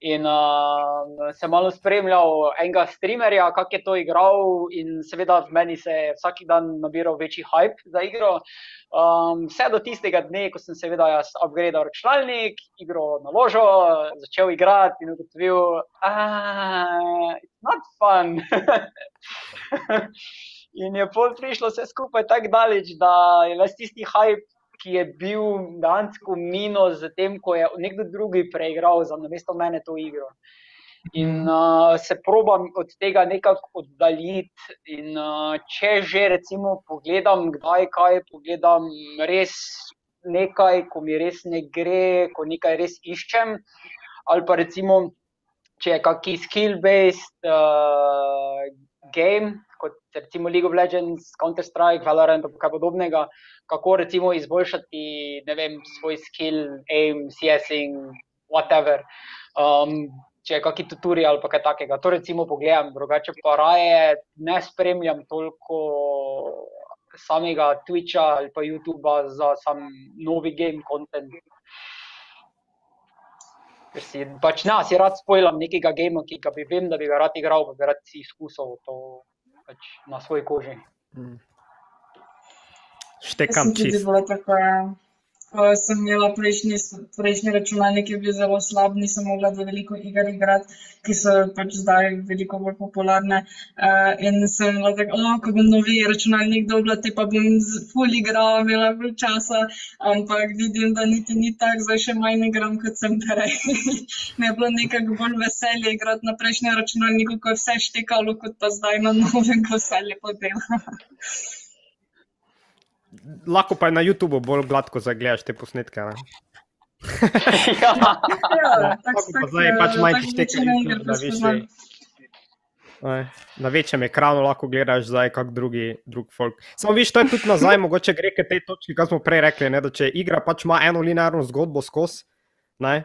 In uh, sem malo spremljal enega streamerja, kako je to igral, in seveda v meni se je vsak dan nabiral večji hype za igro. Um, vse do tistega dne, ko sem seveda jaz upgradal računalnik, igro naložil, začel igrati in ugotovil, da je not fun. [LAUGHS] in je pol prišlo vse skupaj tako daleč, da je ves tisti hype, ki je bil dejansko minus z tem, ko je nekdo drugi preigral za namesto mene to igro. In uh, se probam od tega nekako oddaljiti. In, uh, če že recimo pogledam, kdaj kaj pogledam, res nekaj, ko mi res ne gre, ko nekaj res iščem, ali pa recimo, če je kakšen skill-based uh, game, kot recimo League of Legends, Counter-Strike, Valorant ali kaj podobnega, kako recimo izboljšati vem, svoj skill, aim, CSing, whatever. Um, če je kakšen tutorial ali kaj takega. To recimo pogledam, drugače pa raje ne spremljam toliko samega Twitcha ali pa YouTuba za sam novi game content. Ker si pač ne, si rad spoilam nekega gama, ki ga bi vem, da bi ga rad igral, pa bi rad si izkusil to pač na svoji koži. Štekam Jaz Ko sem imela prejšnji, prejšnji računalnik, je bil zelo slab, nisem mogla da veliko iger igrati, ki so pač zdaj veliko bolj popularne. Uh, in sem bila tako, oh, ko bom novi računalnik dobila, te pa bom z- full igrala, imela bolj časa, ampak vidim, da niti ni tako, zdaj še manj igram, kot sem prej. [LAUGHS] Mi je bilo nekako bolj veselje igrati na prejšnjem računalniku, ko je vse štekalo, kot pa zdaj na novem, ko vse lepo dela. [LAUGHS] Lahko pa na YouTubu bolj gladko zagledaš te posnetke. Ne? ja. Ja, [LAUGHS] tako Pa zdaj pač manj ti šteka YouTube, da veš, Na večjem ekranu lahko gledaš zdaj, kako drugi, drug folk. Samo viš, to je tudi nazaj, [LAUGHS] mogoče gre k tej točki, kot smo prej rekli, ne, da če igra pač ima eno linearno zgodbo skozi, ne,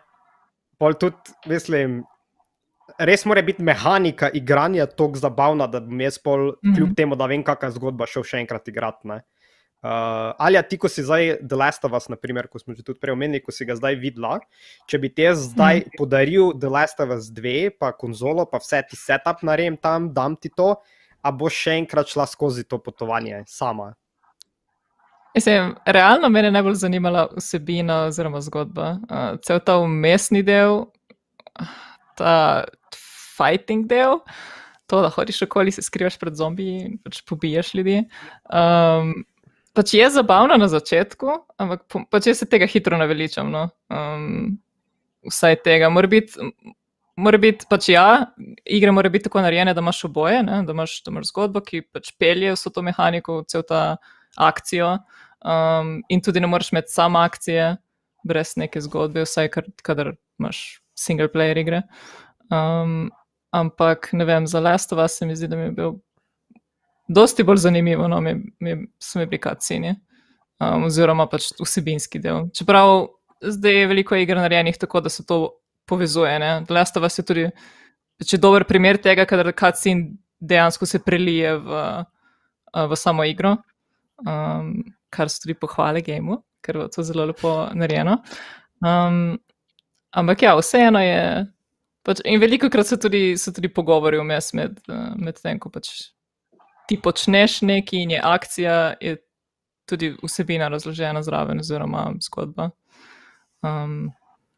pol tudi, mislim, res mora biti mehanika igranja tako zabavna, da bom jaz pol, kljub temu, da vem, kakšna zgodba, šel še enkrat igrati. Ne. Uh, ali ti, ko si zdaj The Last of Us, naprimer, ko smo že tudi prej omenili, ko si ga zdaj videla, če bi ti zdaj mm. podaril The Last of Us 2, pa konzolo, pa vse ti setup naredim tam, dam ti to, a boš še enkrat šla skozi to potovanje sama. Mislim, realno me je najbolj zanimala vsebina oziroma zgodba. Uh, cel ta umestni del, ta fighting del, to, da hodiš okoli, se skrivaš pred zombiji in pač pobiješ ljudi. Um, pač je zabavno na začetku, ampak pač jaz se tega hitro naveličam. No. Um, vsaj tega. Mora biti, mora biti pač ja, igre morajo biti tako narejene, da imaš oboje, ne? da imaš, da imaš zgodbo, ki pač pelje vso to mehaniko, cel ta akcijo. Um, in tudi ne moreš imeti samo akcije brez neke zgodbe, vsaj kar, kadar imaš single player igre. Um, ampak ne vem, za Last of Us se mi zdi, da mi je bil dosti bolj zanimivo, no, mi, mi, so mi bili kacini, um, oziroma pač vsebinski del. Čeprav zdaj je veliko iger narejenih tako, da se to povezuje. Last of Us je tudi je dober primer tega, kadar kacin dejansko se prelije v, uh, v samo igro, um, kar so tudi pohvale gameu, ker je to zelo lepo narejeno. Um, ampak ja, vseeno je. Pač, in veliko krat so tudi, so tudi pogovori vmes med, uh, med tem, ko pač ti počneš nekaj in je akcija, je tudi vsebina razložena zraven, oziroma zgodba. Um,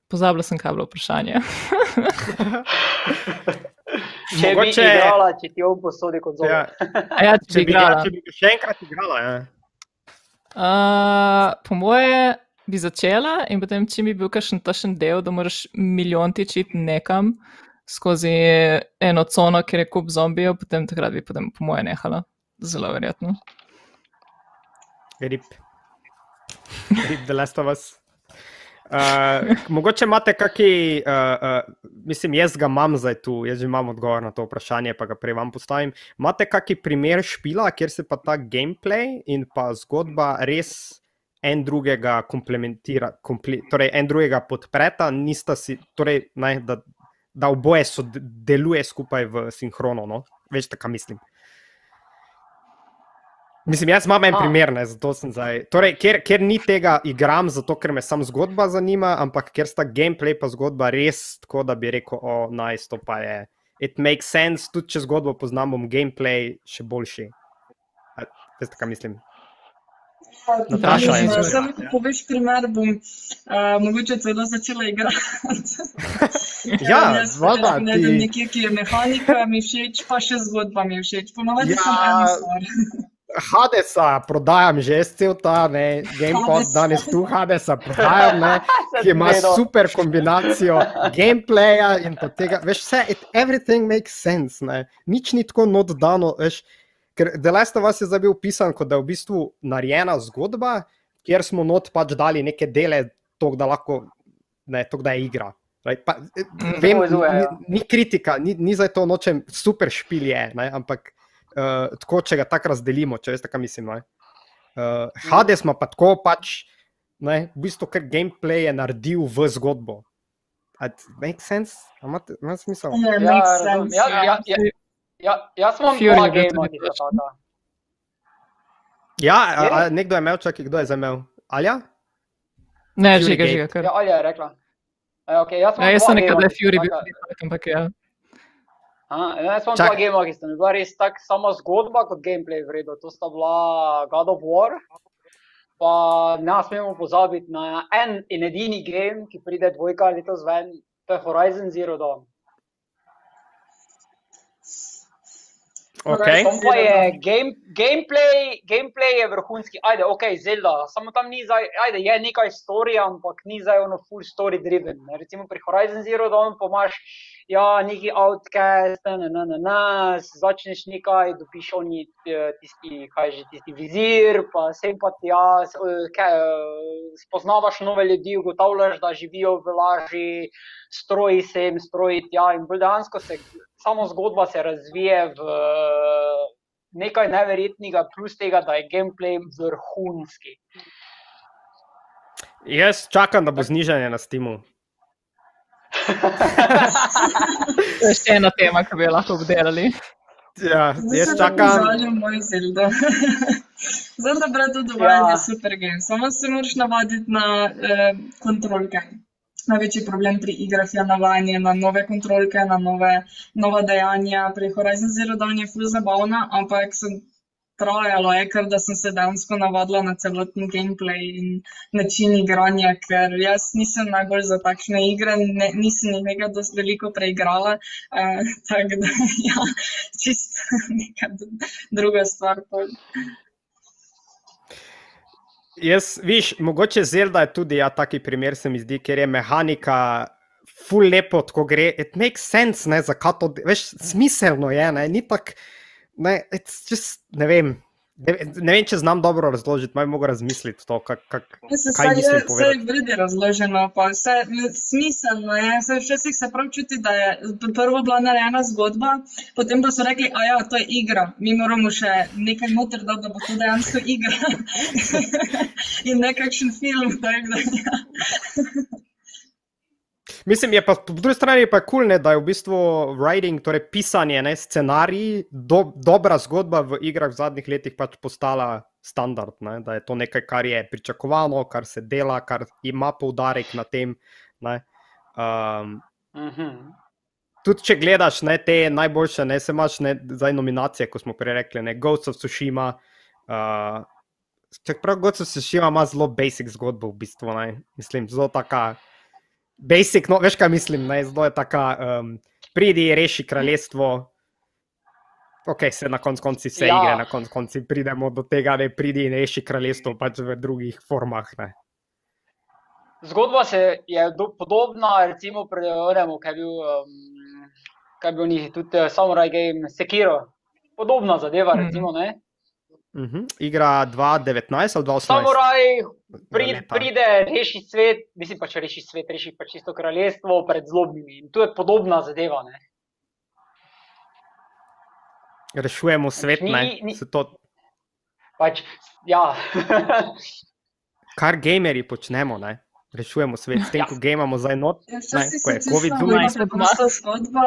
pozabila sem, kaj je bilo vprašanje. [LAUGHS] Če bi Mogoče- igrala, če ti on posodi kot zelo. Ja, ja, če če, bi bi, ja, igrala. če bi ga še enkrat igrala, ja. Uh, po moje bi začela in potem, če bi bil kakšen tašen del, da moraš milijon tičiti nekam skozi eno cono, kjer je kup zombijev, potem takrat bi potem, po moje nehala. Zelo verjetno. Rip. Rip The Last of Us. Uh, mogoče imate kakšen, uh, uh, mislim, jaz ga imam zdaj tu, jaz že imam odgovor na to vprašanje, pa ga prej vam postavim. Imate kakšen primer špila, kjer se pa ta gameplay in pa zgodba res en drugega komplementira, komple, torej en drugega podpreta, nista si, torej, ne, da, da oboje so, deluje skupaj v sinhrono, no? veš, tako mislim. Mislim, jaz imam en primer, ne, zato sem zdaj. Torej, ker, ker ni tega igram, zato ker me sam zgodba zanima, ampak ker sta gameplay pa zgodba res tako, da bi rekel, o, naj nice, to pa je. It makes sense, tudi če zgodbo poznam, bom gameplay še boljši. Veste, kaj mislim? Nataša, izvolite. izvoli. Samo ko poveš primer, bom uh, mogoče celo začela igrati. [LAUGHS] Ja, Jaz voda, ne ti- vem, nekje, ki je mehanika, mi všeč, pa še zgodba mi všeč. Ponovadi Ja. sem ena stvar. Hadesa prodajam že jaz cel ta, ne, gamepod danes tu Hadesa prodajam, ne, [LAUGHS] ki ima super kombinacijo gameplaya in tega, veš, vse, it, everything makes sense, ne, nič ni tako not dano, veš, ker The Last of Us je zdaj bil pisan, kot da je v bistvu narejena zgodba, kjer smo not pač dali neke dele, to, da lahko, ne, to, da je igra. Right? Pa, eh, vem, ni, ja. ni kritika, ni, ni za to nočem, super špil je, ne, ampak uh, tako, če ga tako razdelimo, če veste, kaj mislim. ne. Uh, Hades ima pa tako pač, ne, v bistvu, ker gameplay je naredil v zgodbo. It makes sense? Ima smisel? Ja, Ja. Ja, ja, ja, ja, jaz imam Fury dva gema, ki sta taka. Ja, a, a, nekdo je imel, čakaj, kdo je zdaj imel? Alja? Ne, Fury žiga, žiga. Kar. Ja, Alja je rekla. Ja, okay, jaz, Ja, imam jaz sem nekaj, da je Fury bil ampak ja. Aha, Jaz imam Čakaj. dva gema, ki sta mi bila res tako sama zgodba kot gameplay vredno. To sta bila God of War. Pa ne smemo pozabiti na en in edini game, ki pride dvojka letos ven, to je Horizon Zero Dawn. Okay. Tam pa je game, gameplay, gameplay je vrhunski, ajde, ok, Zelda, samo tam ni zdaj, ajde, je nekaj storija, ampak ni zdaj ono full story driven. Ne? Recimo pri Horizon Zero Dawn pomaš, ja, neki outcast, na, na, na, na, začneš nekaj, dobiš oni eh, tisti, kaj že, tisti vizir, pa sem pa ti jaz, spoznavaš nove ljudi, ugotavljaš, da živijo v laži, stroji sem, stroji tja in bolj dejansko se samo zgodba se razvije v nekaj neverjetnega, plus tega, da je gameplay vrhunski. Jaz čakam, da bo znižanje na Steamu. [LAUGHS] To je še ena tema, ki bi jo lahko obdelali. Ja, jaz čakam. Moj Zelda. [LAUGHS] Zelda Breath of the Wild Ja. je super game, samo se moraš navaditi na eh, kontrolke. Največji problem pri igrah je navajanje na nove kontrolke, na nove, nova dejanja. Pri Horizon Zero Dawn je ful zabavna, ampak sem trajalo je, ker da sem se dejansko navadila na celoten gameplay in način igranja, ker jaz nisem najbolj za takšne igre, ne, nisem jih nekaj dosti veliko preigrala, uh, [LAUGHS] tako da ja, čisto [LAUGHS] neka druga stvar. pol. Jaz, viš, mogoče Zelda je tudi ja, taki primer, se mi zdi, ker je mehanika ful lepo, ko gre. It makes sense, ne, zakaj to, veš, smiselno je, ne, ni tako, ne, just, ne vem. Ne, ne vem, če znam dobro razložiti, malo mogo razmisliti to, kak, kak, Se kaj vse mislim je, vse povedati. je vredi razloženo, pa vse smiselno je. Se včasih se prav čuti, da je prvo bila narejena zgodba, potem pa so rekli, a ja, to je igra, mi moramo še nekaj noter dati, da bo to dejansko igra. [LAUGHS] In nekakšen film, tako da. Ja. Mislim, je pa po drugi strani pa kul, cool, da je v bistvu writing, torej pisanje, ne, scenarij, do, dobra zgodba v igrah v zadnjih letih pač postala standard. Ne, da je to nekaj, kar je pričakovano, kar se dela, kar ima poudarek na tem. Ne, um, Mhm. tudi če gledaš ne, te najboljše, ne se imaš ne, zdaj nominacije, kot smo prej rekli, ne, Ghost of Tsushima. Uh, Čeprav Ghost of Tsushima ima zelo basic zgodbo, v bistvu, ne, mislim, zelo taka. Basic, no, veš kaj mislim, ne, zelo je taka, um, pridi, reši kraljestvo. Ok, se na koncu konci vse ja. Igre, na koncu konci pridemo do tega, da pridi in reši kraljestvo pač v drugih formah. Ne. Zgodba se je do, podobna, recimo, pri onemu, kaj je bil, um, kaj je bil njih, tudi uh, Samurai Game, Sekiro. Podobna zadeva, Mhm. recimo, ne. Uh -huh. Igra 2019 ali 2018? Samuraj pri, pride, reši svet, mislim pa, če reši svet, reši pač čisto kraljestvo pred zlobnimi. In tu je podobna zadeva, ne. Rešujemo svet, Ni- ne. ni- Se to, Pač, ja. kar gamerji počnemo, ne. Rešujemo svet, s tem, Ja. ko gamamo zdaj not. Ja, Ne, ko je se COVID čisto zunaj. ena preprosta zgodba,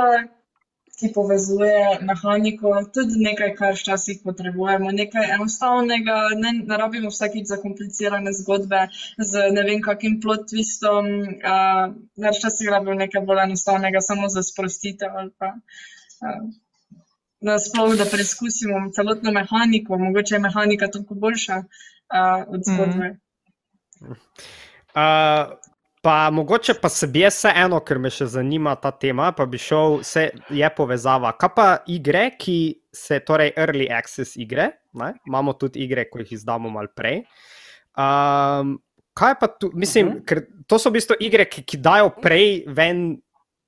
ki povezuje mehaniko, tudi nekaj, kar včasih potrebujemo, nekaj enostavnega, ne, ne rabimo vsakič zakomplicirane zgodbe z ne vem kakim plot twistom, uh, ne včasih rabimo nekaj bolj enostavnega, samo za sprostitev ali pa uh, da sploh, da preizkusimo celotno mehaniko, mogoče je mehanika toliko boljša uh, od zgodbe. Uh, pa mogoče pa se bi jaz vseeno, ker me še zanima ta tema, pa bi šel, se je povezava. Kaj pa igre, ki se, torej early access igre, ne? imamo tudi igre, ko jih izdamo malo prej. Um, kaj pa tu, mislim, uh Mhm. -huh. ker to so v bistvu igre, ki, ki dajo prej ven.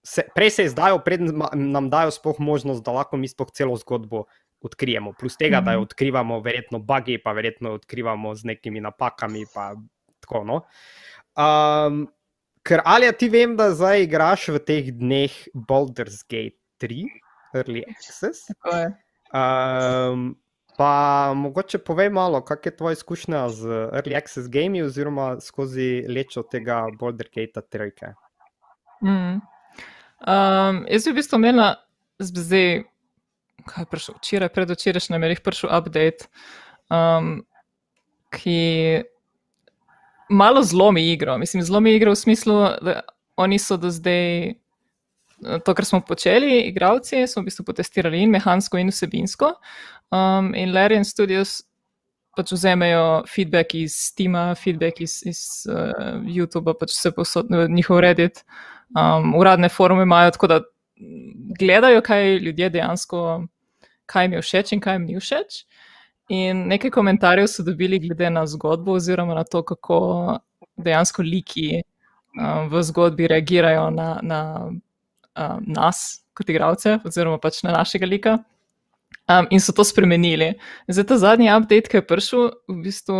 Se, prej se izdajo, preden ma- nam dajo sploh možnost, da lahko mi sploh celo zgodbo odkrijemo. Plus tega, da jo Mhm. odkrivamo, verjetno bugi, pa verjetno jo odkrivamo z nekimi napakami. Pa tako, no. um, ker ali ti vem, da zdaj igraš v teh dneh Baldur's Gate 3, Early Access. Tako je. Um, pa mogoče povej malo, kak je tvoja izkušnja z Early Access gami oziroma skozi lečo tega Baldur's Gate 3. Mm. Um, jaz bi v bistvu imela zdaj, kaj je prišel, včeraj, predvčerajšnjem, je prišel update, um, ki malo zlomi igro. Mislim, zlomi igro v smislu, da oni so do zdaj. To, kar smo počeli, igravci, smo v bistvu potestirali in mehansko, in vsebinsko. Um, in Larian Studios pač vzamejo feedback iz Steama, feedback iz, iz uh, YouTuba, pač vse posod, njihov Reddit, um, uradne forume imajo, tako da gledajo, kaj ljudje dejansko, kaj jim je všeč in kaj jim ni všeč. In nekaj komentarjev so dobili glede na zgodbo, oziroma na to, kako dejansko liki um, v zgodbi reagirajo na, na um, nas, kot igralce, oziroma pač na našega lika. Um, in so to spremenili. Zdaj, ta zadnji update, ki je prišel, v bistvu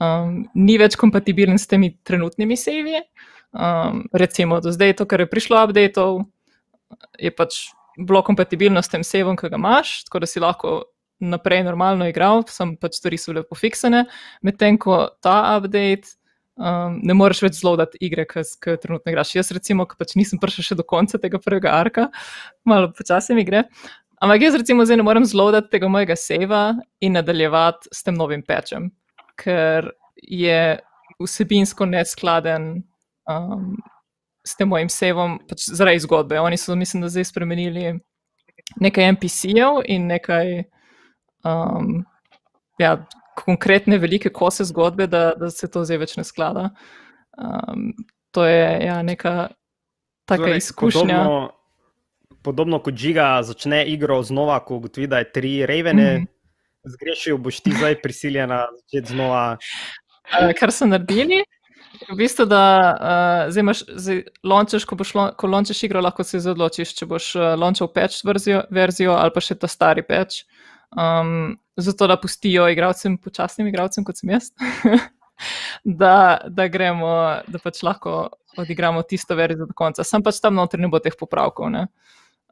um, ni več kompatibilen s temi trenutnimi sevi. Um, recimo, do zdaj, to, kar je prišlo updateov, je pač bilo kompatibilno s tem sevom, ki ga imaš, tako da si lahko naprej normalno igral, sem pač stvari so bile pofiksane, medtem ko ta update. Um, ne moreš več zlodati igre, ki trenutno igraš. Jaz, recimo, ki pač nisem prišel še do konca tega prvega arka, malo počasi mi gre. Ampak jaz, recimo, zdaj ne morem zlodati tega mojega seva in nadaljevati s tem novim pečem, ker je vsebinsko neskladen um, s tem mojim sevom, pač zaradi zgodbe. Oni so, mislim, da zdaj spremenili nekaj NPC-jev in nekaj um, ja, konkretne velike kose zgodbe, da, da se to zdaj več ne sklada. Um, to je ja, neka taka torej, izkušnja. Podobno, podobno kot žiga začne igro znova, ko ugotovi, da je tri revene, mm -hmm. zgrešil, boš ti zdaj prisiljena začeti znova. Uh, kar so naredili, v bistvu, da uh, zdaj imaš, zdaj launchaš, ko, boš, lon- ko launchaš igro, lahko se odločiš, če boš uh, launchal patch verzijo, verzijo ali pa še ta stari patch. Um, zato, da pustijo igralcem, počasnim igralcem, kot sem jaz, [LAUGHS] da, da gremo, da pač lahko odigramo tisto verzijo do konca. Sam pač tam noter ne bo teh popravkov. ne.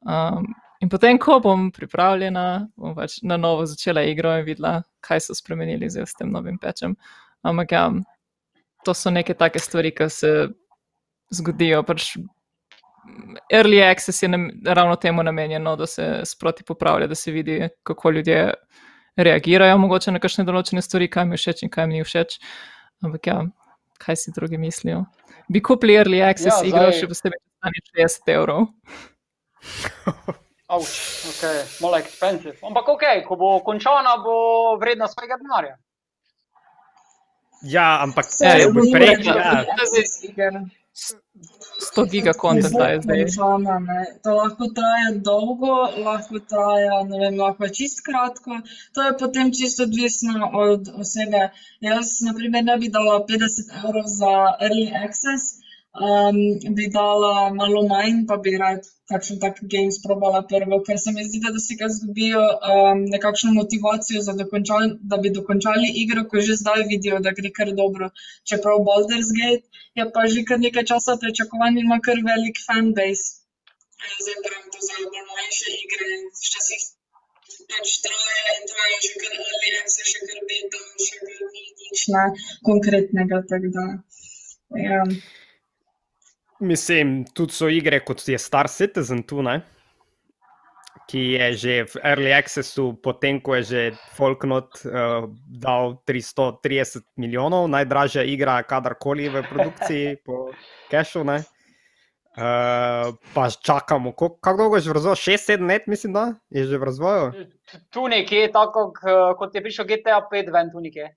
Um, in potem, ko bom pripravljena, bom pač na novo začela igro in videla, kaj so spremenili s tem novim pečem. Ampak ja, to so neke take stvari, ki se zgodijo. Pač early access je nam, ravno temu namenjeno, da se sproti popravlja, da se vidi, kako ljudje reagirajo mogoče na kakšne določene stvari, kaj mi je všeč in kaj mi ni všeč. Ampak ja, kaj si drugi mislijo? Bi kupili early access Ja, ja, igro, zdaj- še posebej, če stane 60 evrov. [LAUGHS] Avč, ok, malo expensive. Ampak ok, ko bo končana, bo vredna svojega denarja. Ja, ampak Vse ja, je bo prej, ja, iger. 100 giga kontenta je zdaj. ne. To lahko traja dolgo, lahko traja, ne vem, lahko čist kratko. To je potem čisto odvisno od osebe. Jaz, na primer, ne bi dala 50 evrov za early access, um, bi dala malo manj, pa bi rad kakšen tak game sprobala prvo, ker se mi zdi, da, da si ga zgubijo um, nekakšno motivacijo, za dokončan, da bi dokončali igro, ko že zdaj vidijo, da gre kar dobro. Čeprav Baldur's Gate je pa že kar nekaj časa pričakovan in ima kar velik fanbase. Ja, Zdaj pravim to za bolj manjše igre, včasih pač traja in traja že kar early access, še kar beta, še kar ni nič ne konkretnega, tako da. Ja. Mislim, tudi so igre, kot je Star Citizen tu, ne? ki je že v early accessu, potem ko je že Folknot uh, dal 330 milijonov, najdražja igra kadarkoli v produkciji [LAUGHS] po Cashu. Ne? Uh, pa čakamo, ko- kako dolgo je že v razvoju? 6-7 let, mislim, da je že v razvoju. Tu nekje, tako k- kot je prišel GTA 5 ven, tu nekje.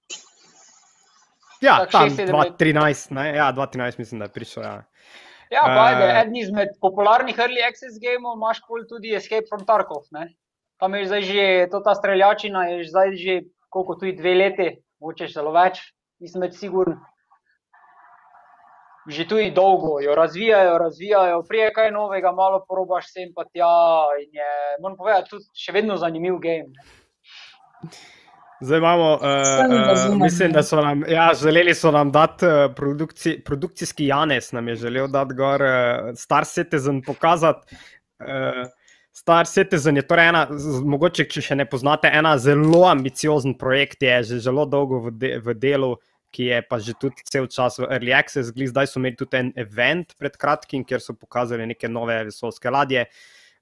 Ja, tam šest, sedem let. 2013, ne? Ja, 2013 mislim, da je prišel. Ja. Ja, pa Eh. eden izmed popularnih early access gameov imaš pol tudi Escape from Tarkov. Ne? Tam je zdaj že, to ta streljačina je zdaj že, koliko tudi dve leti, moče celo več, nisem več siguren. Že tudi dolgo jo razvijajo, razvijajo, prije kaj novega, malo probaš sem pa tja je, moram povedati, tudi še vedno zanimiv game. ne. Zdaj imamo, uh, uh, mislim, da so nam, ja, želeli so nam dati uh, produkci, produkcijski Janes, nam je želel dati gor uh, Star Citizen pokazati. Uh, Star Citizen je torej ena, mogoče če še ne poznate, ena zelo ambiciozen projekt, je že zelo dolgo v, de, v delu, ki je pa že tudi cel čas v Early Access. Gli zdaj so imeli tudi en event pred kratkim, kjer so pokazali neke nove vesoljske ladje.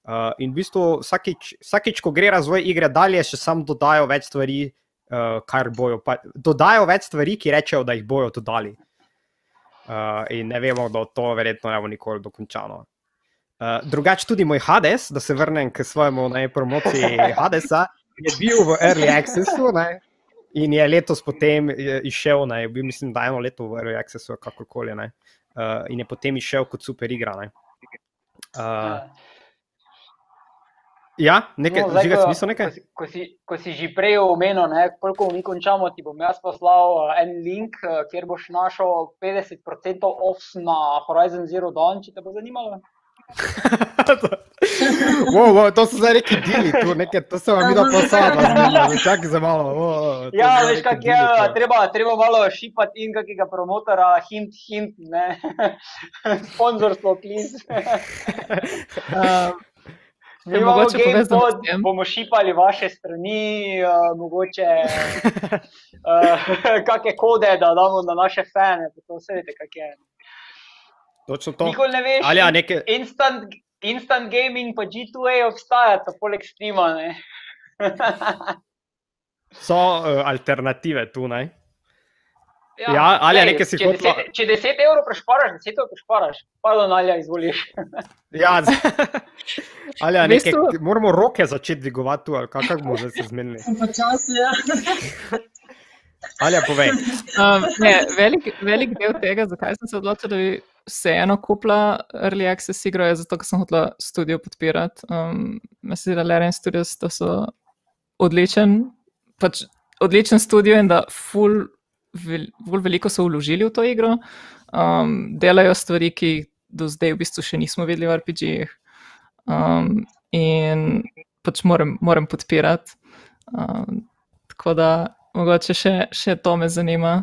Uh, in v bistvu vsakič, vsakič, ko gre razvoj igre dalje, še sam dodajo več stvari, uh, kar bojo. Pa, dodajo več stvari, ki rečejo, da jih bojo dodali. Uh, in ne vemo, da to verjetno ne bo nikoli dokončano. Uh, drugače tudi moj Hades, da se vrnem k svojemu ne, promociji [LAUGHS] Hadesa, je bil v Early Accessu ne, in je letos potem eh, izšel, ne, bil, mislim, da eno leto v Early Accessu, kakorkoli, ne, uh, in je potem izšel kot super igra. Ne. Uh, ja, nekaj, No, zdaj, žiga ko- smisel nekaj? Ko si, ko, si, ko si že prej omenil, ne, koliko mi končamo, ti bom jaz poslal uh, en link, uh, kjer boš našel 50% off na Horizon Zero Dawn, če te bo zanimalo. [LAUGHS] wow, wow, to so zdaj neki deli, tu, neke, to se vam Ja, vidi zmenilo, čakaj za malo. Wow, Ja, veš, kak je, deali, to. treba, treba malo šipati in kakega promotora, hint, hint, ne. [LAUGHS] Sponzorstvo, please. [LAUGHS] Um, Mi imamo GamePod, bomo šipali vaše strani, uh, mogoče uh, [LAUGHS] kakšne kode, da damo na naše fane, pa to vse veste, kak je. Točno to. Nikoli ne veš, Ali ja, neke, instant, instant gaming pa G2A obstajata, poleg streama. Ne? [LAUGHS] so uh, alternative tu, ne? Ja, ali glej, nekaj si če hotela- 10, če 10 evrov prešparaš, 10 evrov prešparaš, pardon, ali izvoliš. [LAUGHS] Ja, z- ali ja, V neke, bistvu- moramo roke začeti dvigovati tu, ali kako kak bomo zdaj se zmenili. Počasi, ja. [LAUGHS] Ali ja, povej. Um, ne, velik, velik del tega, zakaj sem se odločila, da bi vseeno kupila Early Access igro, je zato, ker sem hotela studio podpirati. Um, zdi, da Larian Studios da so odličen, pač odličen studio in da full vel, bolj veliko so vložili v to igro, um, delajo stvari, ki do zdaj v bistvu še nismo videli v RPG-jih. Um, in pač moram, moram podpirati. Um, tako da, mogoče še, še to me zanima,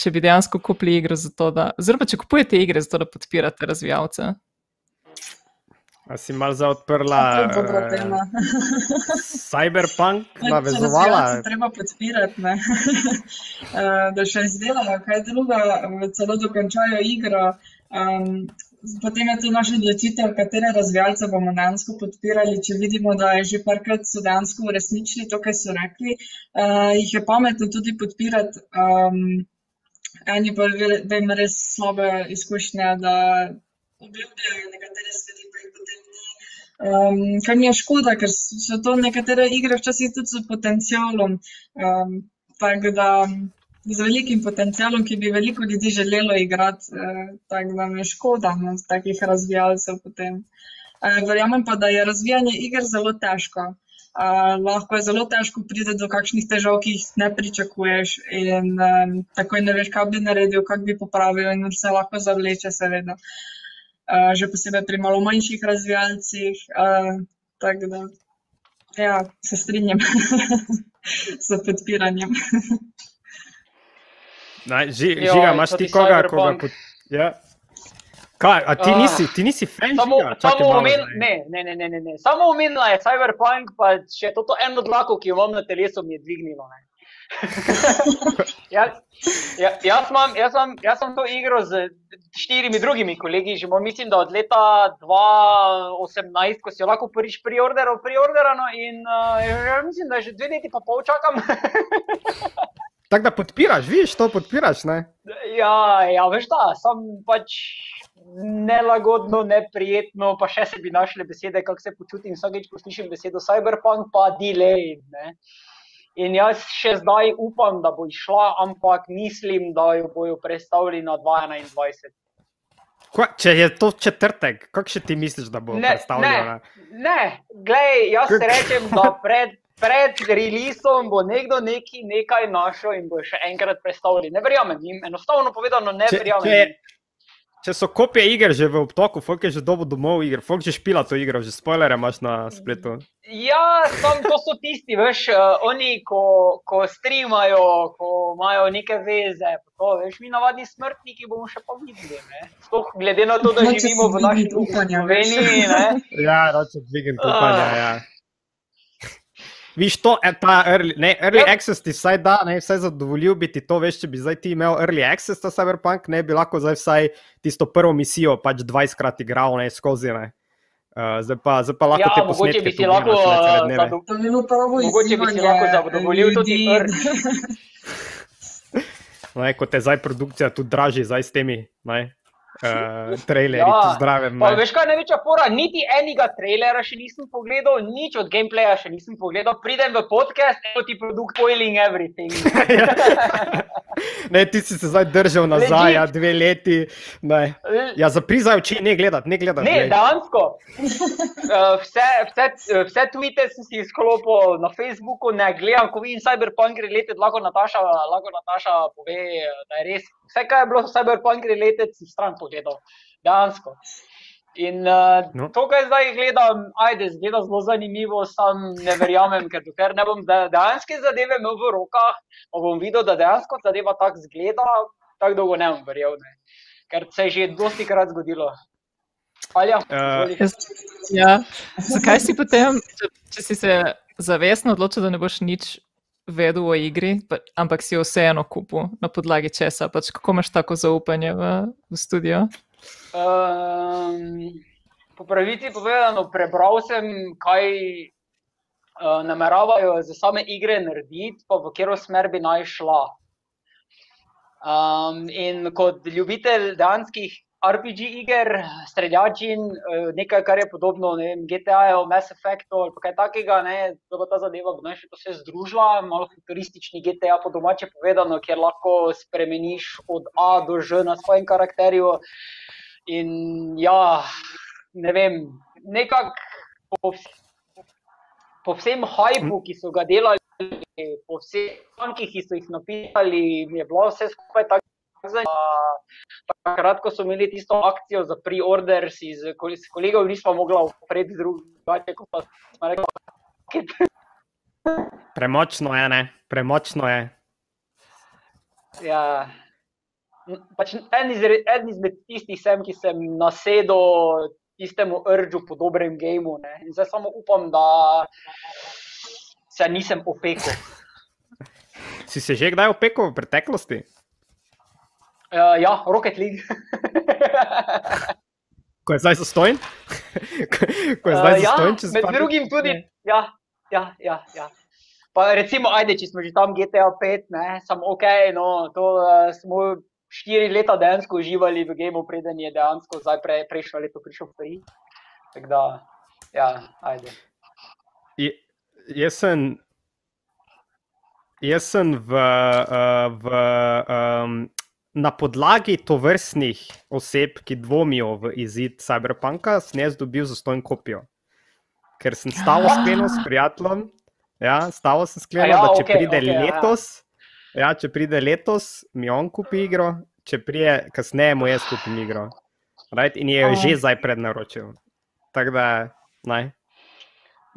če bi dejansko kupili igro za to, da, oziroma če kupujete igre za to, da podpirate razvijalce. A si mal za odprla To eh. [LAUGHS] Cyberpunk, Če navezovala? razvijalce treba podpirati, ne? [LAUGHS] Eh, da še izdelajo kaj druga, celo dokončajo igro. Um, potem je tu naša odločitev, katere razvijalce bomo dejansko podpirali. Če vidimo, da je že parkrat so dejansko uresničili to, kar so rekli, uh, jih je pametno tudi podpirati. Um, eni pa ve- da ima res slabe izkušnje, da obljubljajo nekatere stvari, Um, kar mi je škoda, ker so to nekatere igre včasih tudi s potencialom. Um, tako da z velikim potencialom, ki bi veliko ljudi želelo igrati, uh, tako da mi je škoda no, takih razvijalcev potem. Uh, verjamem pa, da je razvijanje iger zelo težko. Uh, lahko je zelo težko priti do kakšnih težav, ki jih ne pričakuješ, in um, takoj ne veš, kaj bi naredil, kako bi popravil, in vse lahko zavleče, seveda. Uh, že posebej pri malo manjših razvijalcih. Uh, tako da, ja, se strinjam [LAUGHS] s podpiranjem. Naj, ži, Joj, žiga, imaš to ti koga, koga Cyberpunk. pod... Ja. Kaj, a ti nisi, ti nisi fan Samo, žiga? Čakaj samo omen, ne, ne, ne, ne, ne, ne. Samo omenila je Cyberpunk, pa še to eno dlako, ki jo imam na telesu, mi je dvignilo. Ne. [LAUGHS] jaz, ja, jaz, imam, jaz, imam, jaz sem to igro z štirimi drugimi kolegi, že imam, mislim, da od leta 2018, ko si jo lahko prvič preorderal, preorderano in uh, ja, mislim, da že dve leti pa pol čakam. [LAUGHS] Tako da podpiraš, vidiš, to podpiraš, ne? Ja, ja, veš ta, sem pač nelagodno, neprijetno, pa še se bi našle besede, kako se počutim vsakeč, ko slišim besedo cyberpunk, pa delay. Ne? In jaz še zdaj upam, da bo išla, ampak mislim, da jo bojo predstavili na 2021. Kva, če je to četrtek, kako še ti misliš, da bo Ne, predstavljeno? Ne, glej, jaz se rečem, da pred, pred releasom bo nekdo neki, nekaj našel in bo še enkrat predstavili. Ne verjamem jim, enostavno povedano, ne Če- verjamem. če- jim. Če so kopije iger že v obtoku, folk je že dobo domov iger, folk že špila to igro, že spoilere imaš na spletu. Ja, sam to so tisti, veš, uh, oni, ko, ko streamajo, ko imajo neke veze, pa to, veš, mi navadni smrtniki bomo še pa videli, ne. Sploh glede na to, da Hoče živimo v naši upanja. Sloveniji, ne. Ja, roče dvigem upanja, Ah. ja. Viš to, eh, ta early, ne, early Ja. access ti vsaj da, ne, vsaj zadovoljil bi ti to, veš, če bi zdaj ti imel early access ta Cyberpunk, ne bi lahko zdaj vsaj tisto prvo misijo pač 20 krat igral, ne, skozi, ne. Uh, zdaj, pa, zdaj pa lahko Ja, te mogoče posnetke bi si lahko ne, cele dneve. zado- To bi bilo pravo Mogoče bi si lahko zadovoljil tudi prvi. [LAUGHS] Ne, kot te zdaj produkcija tudi draži, zdaj s temi, ne, [LAUGHS] uh, trailerji, Ja, ja, zdravim. Pa veš kaj največja pora, niti enega trailera še nisem pogledal, nič od gameplaya še nisem pogledal, pridem v podcast, eno ti produkt spoiling everything. [LAUGHS] [LAUGHS] Ne, ti si se zdaj držal nazaj, ja, dve leti. Ne. Ja, zaprizaj oči, ne gledati, ne gledati. Ne, dejansko. Uh, vse, vse, vse tweete sem si izklopil na Facebooku, ne gledam, ko vidim Cyberpunk related, lahko Nataša, lahko Nataša pove, da je res. Vse, kar je bilo Cyberpunk related, sem stran pogledal. Dejansko. In uh, No. to, kar zdaj gledam, ajde, zgleda zelo zanimivo, sam ne verjamem, ker dokler ne bom de- dejanske zadeve imel v rokah, bom videl, da dejansko zadeva tako zgleda, tako dolgo ne bom verjel. Ne. Ker se je že dosti krat zgodilo. Alja, izvoli. Jaz, ja. Zakaj si potem, če, če si se zavestno odločil, da ne boš nič vedel o igri, pa, ampak si jo vseeno kupil na podlagi česa? Pač, kako imaš tako zaupanje v, v studio? Um, po pravici povedano, prebral sem, kaj uh, nameravajo za same igre narediti, pa v katero smer bi naj šla. Um, in kot ljubitelj dejanskih RPG iger, streljačin, eh, nekaj, kar je podobno vem, GTA-ju, Mass Effectu ali kaj takega, ne, da bo ta zadeva v naši to vse združila, malo futuristični GTA po domače povedano, kjer lahko spremeniš od A do Ž na svojem karakterju. In ja, ne vem, nekako po, po vsem hajpu, ki so ga delali po vseh člankih, ki so jih napisali, je bilo vse skupaj tako. Takrat, ko so imeli tisto akcijo za pre-order, si z kolegom nismo mogli upreti drugače, kot pa smo rekli. [LAUGHS] Premočno je, ne? Premočno je. Ja. Pač en, izred, en izmed tistih sem, ki sem nasedel tistemu rdžu po dobrem gameu. Ne? In zdaj samo upam, da se nisem opekel. Si se že kdaj opekel v preteklosti? Uh, ja, Rocket League. [LAUGHS] Ko je zdaj zastojen? [LAUGHS] Ko je zdaj Uh, ja, zastojen, čez med drugim tudi. Ja, ja, ja. ja. Pa recimo, ajde, če smo že tam GTA 5, ne, samo ok, no, to uh, smo štiri leta dejansko uživali v gameu, preden je dejansko zdaj pre, prejšnjo leto prišel free. Tako da, ja, ajde. Je- Jaz sem, jaz sem v, uh, v, um, na podlagi tovrstnih oseb, ki dvomijo v izid Cyberpunka, sem jaz dobil zastojno kopijo. Ker sem stalo sklenil s prijateljem, ja, stalo sem sklenil, ja, da če okej, pride ja. letos, ja, če pride letos, mi on kupi igro, če prije kasneje, mu jaz kupim igro. Right? In je jo že zdaj prednaročil. Tako da, naj.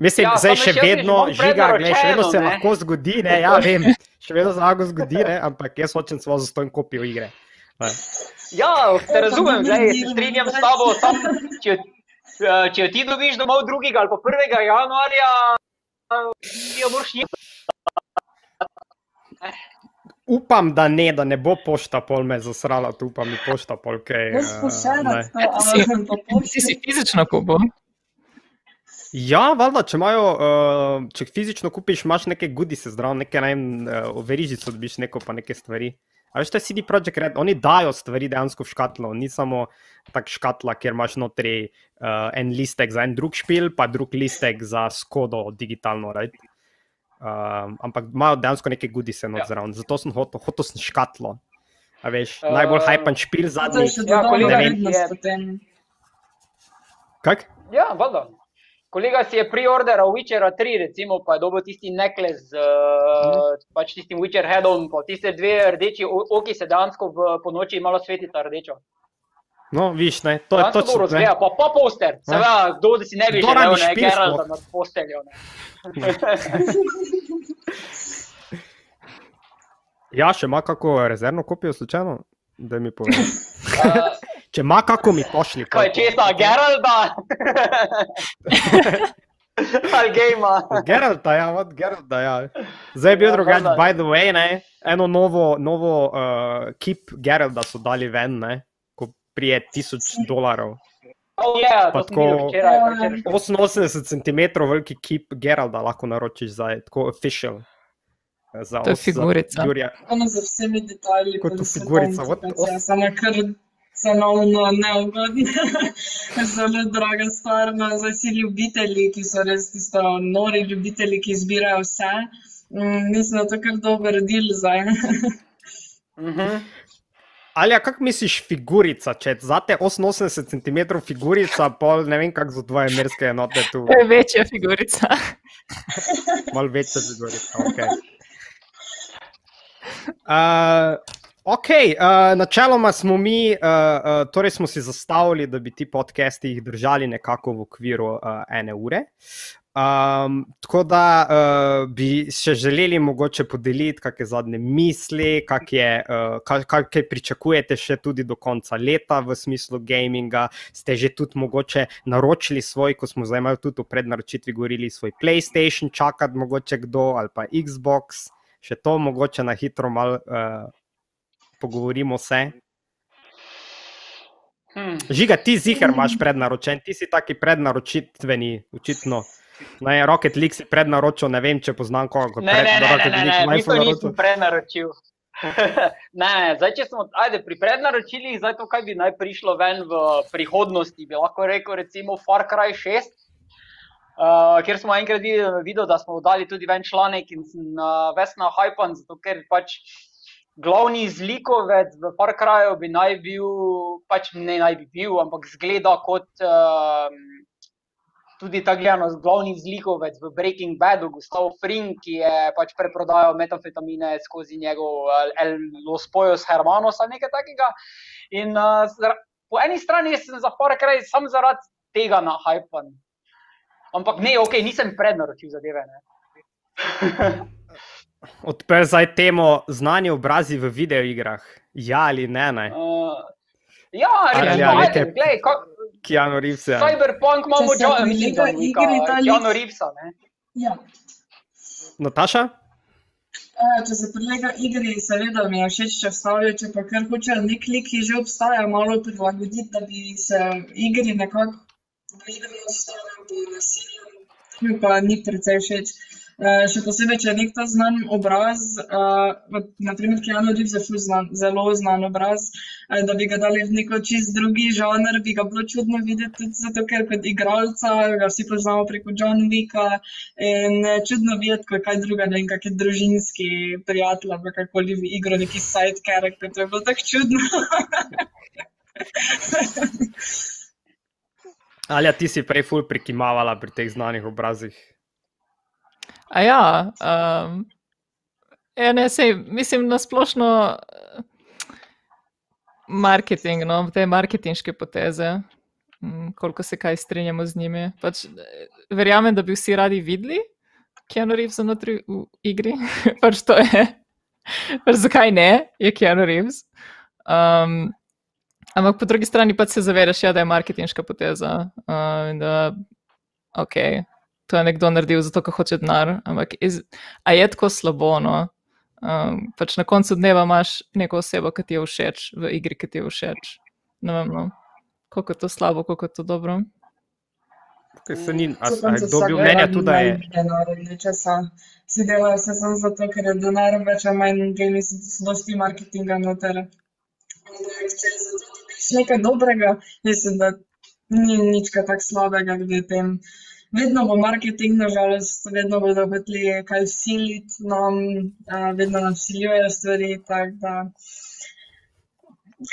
Mislim, Ja, ja, zdaj še vedno, žiga, gled, še vedno se ne. lahko zgodi, ne, ja, vem, še vedno se lahko zgodi, ne, ampak jaz hočem svojo zastojno kopijo igre. Ne. Ja, te razumem, zdaj se strinjam s tabo. Sam, če, če ti dobiš domov 2. ali pa 1. januarja, ti jo moraš jeti. Upam, da ne, da ne bo pošta pol me zasrala, tu pa mi pošta pol kaj. Jaz eh, pošiljam ne. to, ampak pa Ti pošti. si fizično kupil. Ja, valjda, če imajo, uh, če fizično kupiš, imaš neke goodise zdrav, neke ne vem, uh, verižico dobiš neko pa neke stvari. A veš, to je CD Projekt Red, oni dajo stvari dejansko v škatlo, ni samo tak škatla, kjer imaš notri uh, en listek za en drug špil, pa drug listek za skodo digitalno, right? Um, ampak imajo dejansko neke goodise not Ja. zraven, zato sem hotel, hotel sem škatlo. A veš, najbolj Eh, hajpan špil je zadnji. Ja, dodana kolega, vrednost je- potem. Kak? Ja, valjda. Kolega si je preorderal Witchera 3, recimo, pa je dobil tisti nekles z uh, pač tistim Witcher headom, pa tiste dve rdeči oki se dejansko v ponoči malo svetita rdečo. No, viš, ne, to je Dejansko točno. dobro zgleda, pa, pa poster, seveda, kdo da si ne bi želel, ne, sploh? nad posteljo. [LAUGHS] Ja, še ima kako rezervno kopijo, slučajno, da mi pove. Uh, [LAUGHS] Če ima kako, mi pošli. kaj česa, Geralda? [LAUGHS] Ali Gejma? Geralta, ja, od Geralta, ja. Zdaj je bil Ja, drugače, valjda. by the way, ne, eno novo, novo uh, kip Geralda so dali ven, ne, ko prije tisoč dolarjev. Oh, yeah, Pa to sem videl tako- včeraj. Ja. včeraj. 88 cm veliki kip Geralda lahko naročiš zdaj, tako official. eh, Za To je za figurica. Jurija. Ono z vsemi detajli. Kot pa figurica, ja, Samo kar cenovno neugodno. [LAUGHS] Zelo draga stvar. No, zdaj si ljubitelji, ki so res tisto nori ljubitelji, ki zbirajo vse. Mm, mislim, da je to kar dober del zdaj. [LAUGHS] Mhm. Ali, kako misliš, figurica, če zate 88 cm figurica, pol ne vem, kako za dvoje merske enote tu, To je večja figurica. malo večja figurica. Okay. [LAUGHS] Uh, ok, uh, načeloma smo mi, uh, uh, torej smo si zastavili, da bi ti podcasti držali nekako v okviru uh, ene ure. Um, tako da uh, bi še želeli mogoče podeliti kakšne zadnje misli, kak je, uh, kaj, kaj, pričakujete še tudi do konca leta v smislu gaminga. Ste že tudi mogoče naročili svoj, ko smo zdaj imeli tudi v prednaročitvi govorili, svoj PlayStation, čakati mogoče kdo ali pa Xbox. Še to mogoče na hitro malo uh, pogovorimo se. Hm. Žiga, ti ziger imaš prednaročen, ti si taki prednaročitveni, očitno. Ne, Rocket League si prednaročil, ne vem, če poznam koga. Ne, pred- ne, ne, ne, Rocket ne, ne, mi Life to naročil. nismo prenaročil. [LAUGHS] ne, zdaj, če smo ajde, pri prednaročilih, zdaj to, kaj bi naj prišlo ven v prihodnosti, bi lahko rekel, recimo Far Cry 6. Uh, ker smo enkrat videli, videl, da smo dali tudi ven članek in sem uh, vesna hajpan, zato ker pač glavni zlikovec v Far Cryju bi naj bil, pač ne naj bi bil, ampak zgleda kot uh, tudi ta gledano glavni zlikovec v Breaking Badu, Gustav Fring, ki je pač preprodajal metafetamine skozi njegov El Los Pojos Hermanos ali nekaj takega. In uh, po eni strani sem za Far Cry sam zaradi tega na hypan. Ampak ne, ok, nisem prednaročil zadeve. [LAUGHS] Odprl zdaj temo znani obrazi v videoigrah. Ja ali ne? ne? Uh, ja, Ali ja, neke- gledaj, ka, Keanu Reeves. Ja. Cyberpunk imamo že prilega igri ta Keanu Reevesa. Ne? Ja. Nataša? Uh, če se prilega igri, seveda mi je všeč, če vstavijo, če pa kar hoče nek lik, ki že obstaja, malo prilagoditi, da bi se igri nekako v igri vstavil po nasilju, mi pa ni precej všeč. Uh, še posebej, če je nek ta znan obraz, uh, naprimer Keanu Reeves je ful znan, zelo znan obraz, uh, da bi ga dali v neko čist drugi žanr, bi ga bilo čudno videti tudi zato, ker kot igralca ga vsi poznamo preko John Wicka in eh, čudno videti, ko je kaj druga, ne vem, kakšen družinski prijatelj ali kakoli v igro, neki side character, to je bilo tako čudno. [LAUGHS] Ali ja, ti si prej ful prikimavala pri teh znanih obrazih? A ja, um, ja ne, sej, mislim, na splošno eh, marketing, no, te marketinške poteze, mm, koliko se kaj strinjamo z njimi. Pač, eh, verjamem, da bi vsi radi videli Keanu Reeves znotraj v igri, [LAUGHS] pač to je. Pač zakaj ne, je Keanu Reeves. Um, ampak po drugi strani pa se zavedaš, ja, da je marketinška poteza. Uh, in da, ok, to je nekdo naredil zato, ker hoče denar. Ampak iz, a je tako slabo? No? Um, pač na koncu dneva imaš neko osebo, ki ti je všeč v igri, ki ti je všeč. Ne vem, no. koliko je to slabo, koliko je to dobro. Kaj se ni, a, a kdo vsak mnenja tudi, da je? Vsi delajo se samo zato, ker je denar več ali manj, geni so dosti marketinga noter. Če je zato dobiš nekaj dobrega, mislim, da ni nič tako slabega glede tem. Vedno bo marketing, nažalost, vedno bodo hoteli kaj siliti nam, a, vedno nam siljujejo stvari.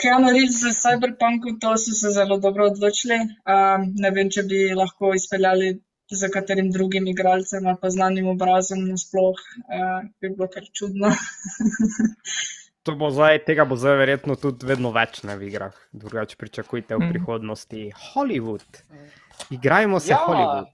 Keanu Reeves za Cyberpunku, to so se zelo dobro odločili. Um, ne vem, če bi lahko izpeljali za katerim drugim igralcem ali pa znanim obrazom nasploh, uh, bi bilo kar čudno. [LAUGHS] To bo zdaj, tega bo zdaj verjetno tudi vedno več ne, v igrah. Drugače pričakujte v Mm. prihodnosti Hollywood. Igrajmo se Ja. Hollywood.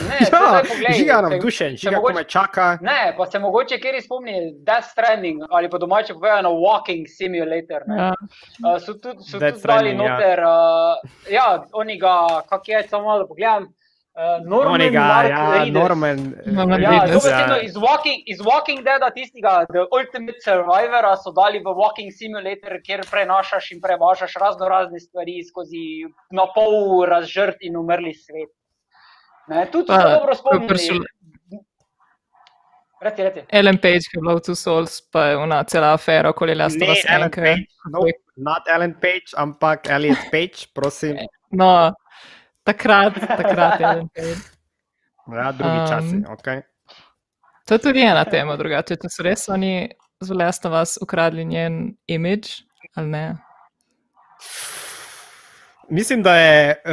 Ne, [LAUGHS] Ja, poglej, žiga se- navdušen, žiga, ko mogoče- me čaka. Ne, pa se mogoče kjer spomni Death Stranding ali pa domače povedano Walking Simulator. Ne? Ja. Uh, so tudi, so Death tudi dali ja. noter, uh, ja, oni ga, kak je, samo malo da pogledam. Uh, Norman Onega, Mark ja, Reedus. Norman. Norman Ja, Reedus, dobesedno ja. iz Walking, iz Walking Deada, tistega The Ultimate Survivora, so dali v Walking Simulator, kjer prenašaš in prevažaš razno razne stvari skozi na pol razžrt in umrli svet. Ne, tudi Pa, dobro spomnim. Reci, reci. Ellen Page, ki je bila v Two Souls, pa je ona cela afera okoli Last of Ne Us Ellen enke. Page, no, not Ellen Page, ampak Elliot Page, prosim. No, takrat, takrat je Ellen Page. Ja, drugi Um, časi, ok. To je tudi ena tema, drugače, če so res oni z Last of Us ukradli njen imidž ali ne. Mislim, da je uh,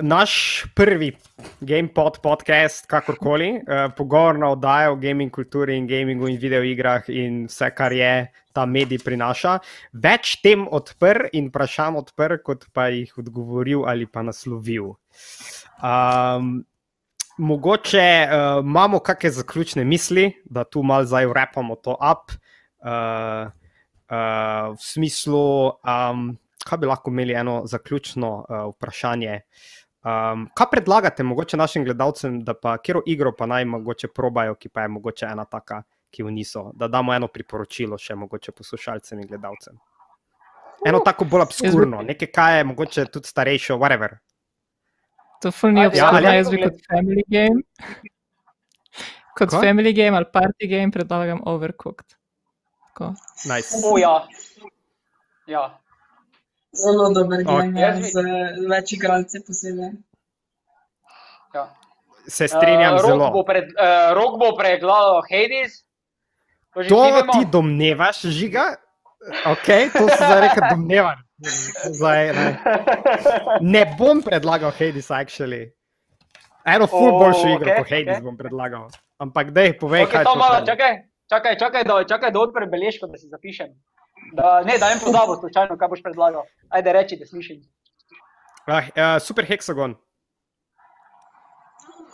naš prvi GamePod podcast, kakorkoli, uh, pogovorna oddaja o gaming kulturi in gamingu in videoigrah in vse, kar je ta medij prinaša. Več tem odprl in vprašanj odprl, kot pa jih odgovoril ali pa naslovil. Um, mogoče uh, imamo kakšne zaključne misli, da tu malo zdaj vrepamo to up. Uh, uh, v smislu, um, kaj bi lahko imeli eno zaključno uh, vprašanje. Um, kaj predlagate mogoče našim gledalcem, da pa kjer igro pa naj mogoče probajo, ki pa je mogoče ena taka, ki jo niso, da damo eno priporočilo še mogoče poslušalcem in gledalcem. Eno tako bolj obskurno, nekaj, kaj je mogoče tudi starejše, whatever. To ni ja, obskurno, ali- jaz bi kot family game. Kot Kaj? family game ali party game predlagam Overcooked. Tako. Nice. O, ja. ja. Zelo dober game, Jaz ja, bi- z več igralci posebej. ja. Se strinjam uh, Rok zelo. bo, pred, uh, rok bo pregledal Hades. To To ti domnevaš, žiga? Ok, to se zdaj reka domnevam. Zdaj, ne. ne bom predlagal Hades, actually. Eno ful boljšo igro okej, kot Hades okej. bom predlagal. Ampak dej, povej, Okay, kaj to je malo, tvoj predlog. čakaj, čakaj, čakaj, da, čakaj, da odprem beležko, da si zapišem. Da, ne, da jim pozabo, slučajno, kaj boš predlagal. Ajde, reči, da slišim. Ah, uh, super hexagon.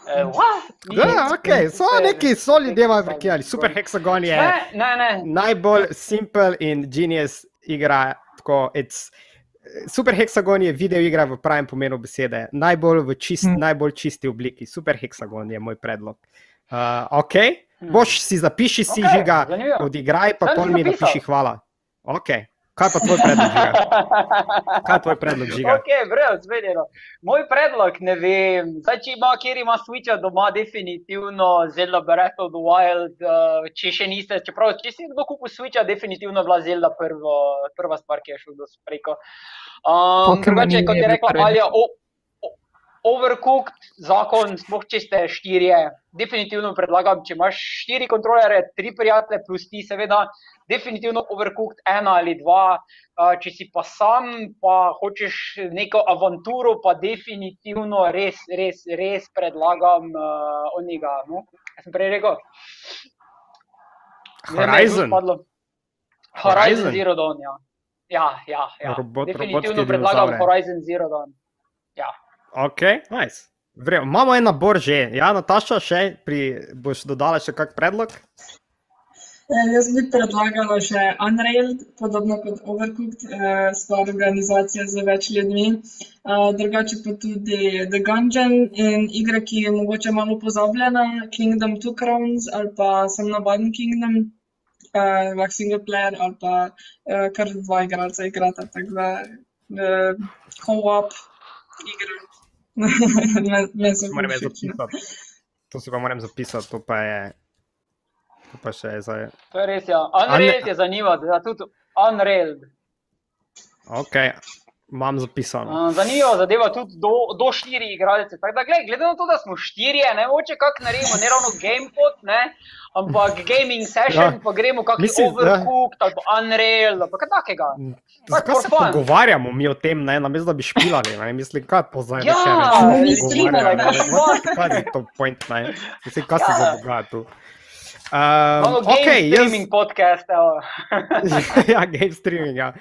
Eh, what? Ni- Ja, ok, so neki, so ljudje malo prekijali. Super hexagon je Ne, ne, ne. najbolj simple in genius igra. Tako, it's, super hexagon je video igra v pravem pomenu besede, najbolj v čist, Mm. najbolj čisti obliki. Super hexagon je moj predlog. Uh, ok, Hmm. boš si zapiši si Okej, žiga, zanimivo. odigraj pa pol mi napiši hvala. Ok, kaj pa tvoj predlog žiga? Kaj je tvoj predlog žiga? Ok, brez zvedeno. Moj predlog, ne vem, zdaj če ima, kjer ima Switcha doma, definitivno Zelda Breath of the Wild, uh, če še niste, čeprav če si kdo kupil Switcha, definitivno bila Zelda prvo, prva stvar, ki je šel do spreko. Um, Pokemoni drugače, kot je rekla. Alja, o, o, Overcooked, zakon, sploh če ste štirje, definitivno predlagam, če imaš štiri kontrolere, tri prijatelje plus ti, seveda, definitivno Overcooked ena ali dva. Če si pa sam, pa hočeš neko avanturo, pa definitivno res, res, res predlagam uh, onega. No? Kaj sem prej rekel? Horizon. Horizon? Horizon Zero Dawn, ja. Ja, ja, ja. Robot- definitivno robotske predlagam. Horizon Zero Dawn. Ja. Ok, nice. Vrejo, imamo en nabor že. Ja, Nataša, še pri, boš dodala še kak predlog? Eh, Jaz bi predlagala še Unrailed, podobno kot Overcooked, eh, stvar organizacije z več ljudmi. Eh, Drugače pa tudi The Gungeon in igra, ki je mogoče malo pozabljena, Kingdom Two Crowns ali pa sem navaden Kingdom, eh, lahko single player ali pa eh, kar dva igralca igrata, tako da eh, co-op igra. Me- me no. zapisati. To si pa moram zapisati, to pa je. To pa še je zdaj. To je res, ja. Unrailed je zanimivo, da tudi Unrailed. Ok, imam zapisano. Uh, zanimivo zadeva tudi do, do štiri igralce. Da, gled, glede na to, da smo štirje, ne moče kak naredimo, ne ravno gamepod, ne, ampak [LAUGHS] gaming session, Ja. pa gremo Mislim, da- overcooked ali Unreal, ali pa kaj takega. Zakaj for se fun. pogovarjamo mi o tem, ne, namesto da bi špilali? Ne? Mislim, kaj poznaj Ja, mi pogovarjajo, streamamo, ne? for [LAUGHS] Kaj je to point, ne? Mislim, kaj se Ja. dogaja tu? Um, game okay, jaz, streaming podcast, evo. [LAUGHS] ja, game streaming. Ja.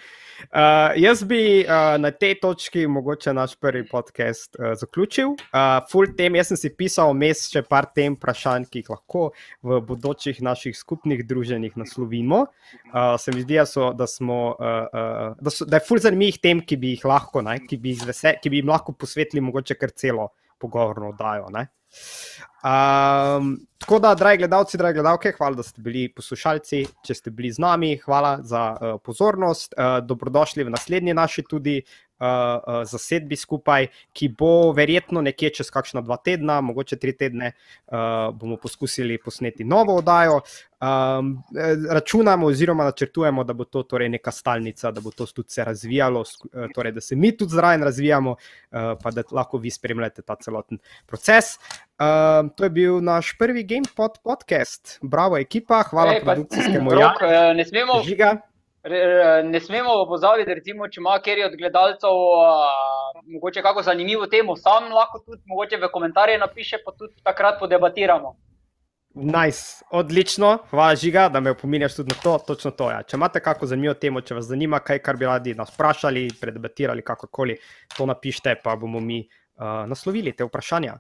Uh, jaz bi uh, na tej točki mogoče naš prvi podcast uh, zaključil. Uh, full tem, jaz sem si pisal vmes še par tem vprašanj, ki jih lahko v bodočih naših skupnih druženjih naslovimo. Uh, se mi zdi, da, so, da, smo, uh, uh, da, so, da je full zanimivih tem, ki bi jih lahko, ne, ki, bi jih vese, ki bi jim lahko posvetili mogoče kar celo pogovorno oddajo. ne. Um, tako da, dragi gledalci, dragi gledalke, hvala, da ste bili poslušalci. Če ste bili z nami, hvala za uh, pozornost. Uh, dobrodošli v naslednji naši tudi uh, uh, zasedbi skupaj, ki bo verjetno nekje čez kakšna dva tedna, mogoče tri tedne, uh, bomo poskusili posneti novo oddajo. Um, eh, računamo, oziroma načrtujemo, da bo to torej neka stalnica, da bo to tudi se razvijalo, eh, torej, da se mi tudi zraven razvijamo, uh, pa da lahko vi spremljate ta celoten proces. Um, to je bil naš prvi GamePod podcast. Bravo, ekipa, hvala Ej, pa- produkcijskemu Rok, Janu. eh, ne smemo, Žiga. Ne smemo pozabiti, recimo, če ima kjer od gledalcev uh, mogoče kako zanimivo temo, sam lahko tudi mogoče v komentarje napiše, pa tudi takrat podebatiramo. Nice, odlično, hvala Žiga, da me opominjaš tudi na to. Točno to. Ja. Če imate kako zanimivo temo, če vas zanima, kaj kar bi radi nas vprašali, predebatirali, kakorkoli, to napišite, pa bomo mi uh, naslovili te vprašanja.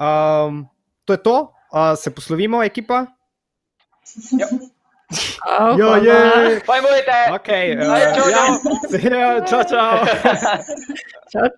Um, to je to, uh, se poslovimo, ekipa. Oh, Jo, hvala. je. Pa jim bojte! Okay, Ajde, čau, ja, se, čau, čau. Čau.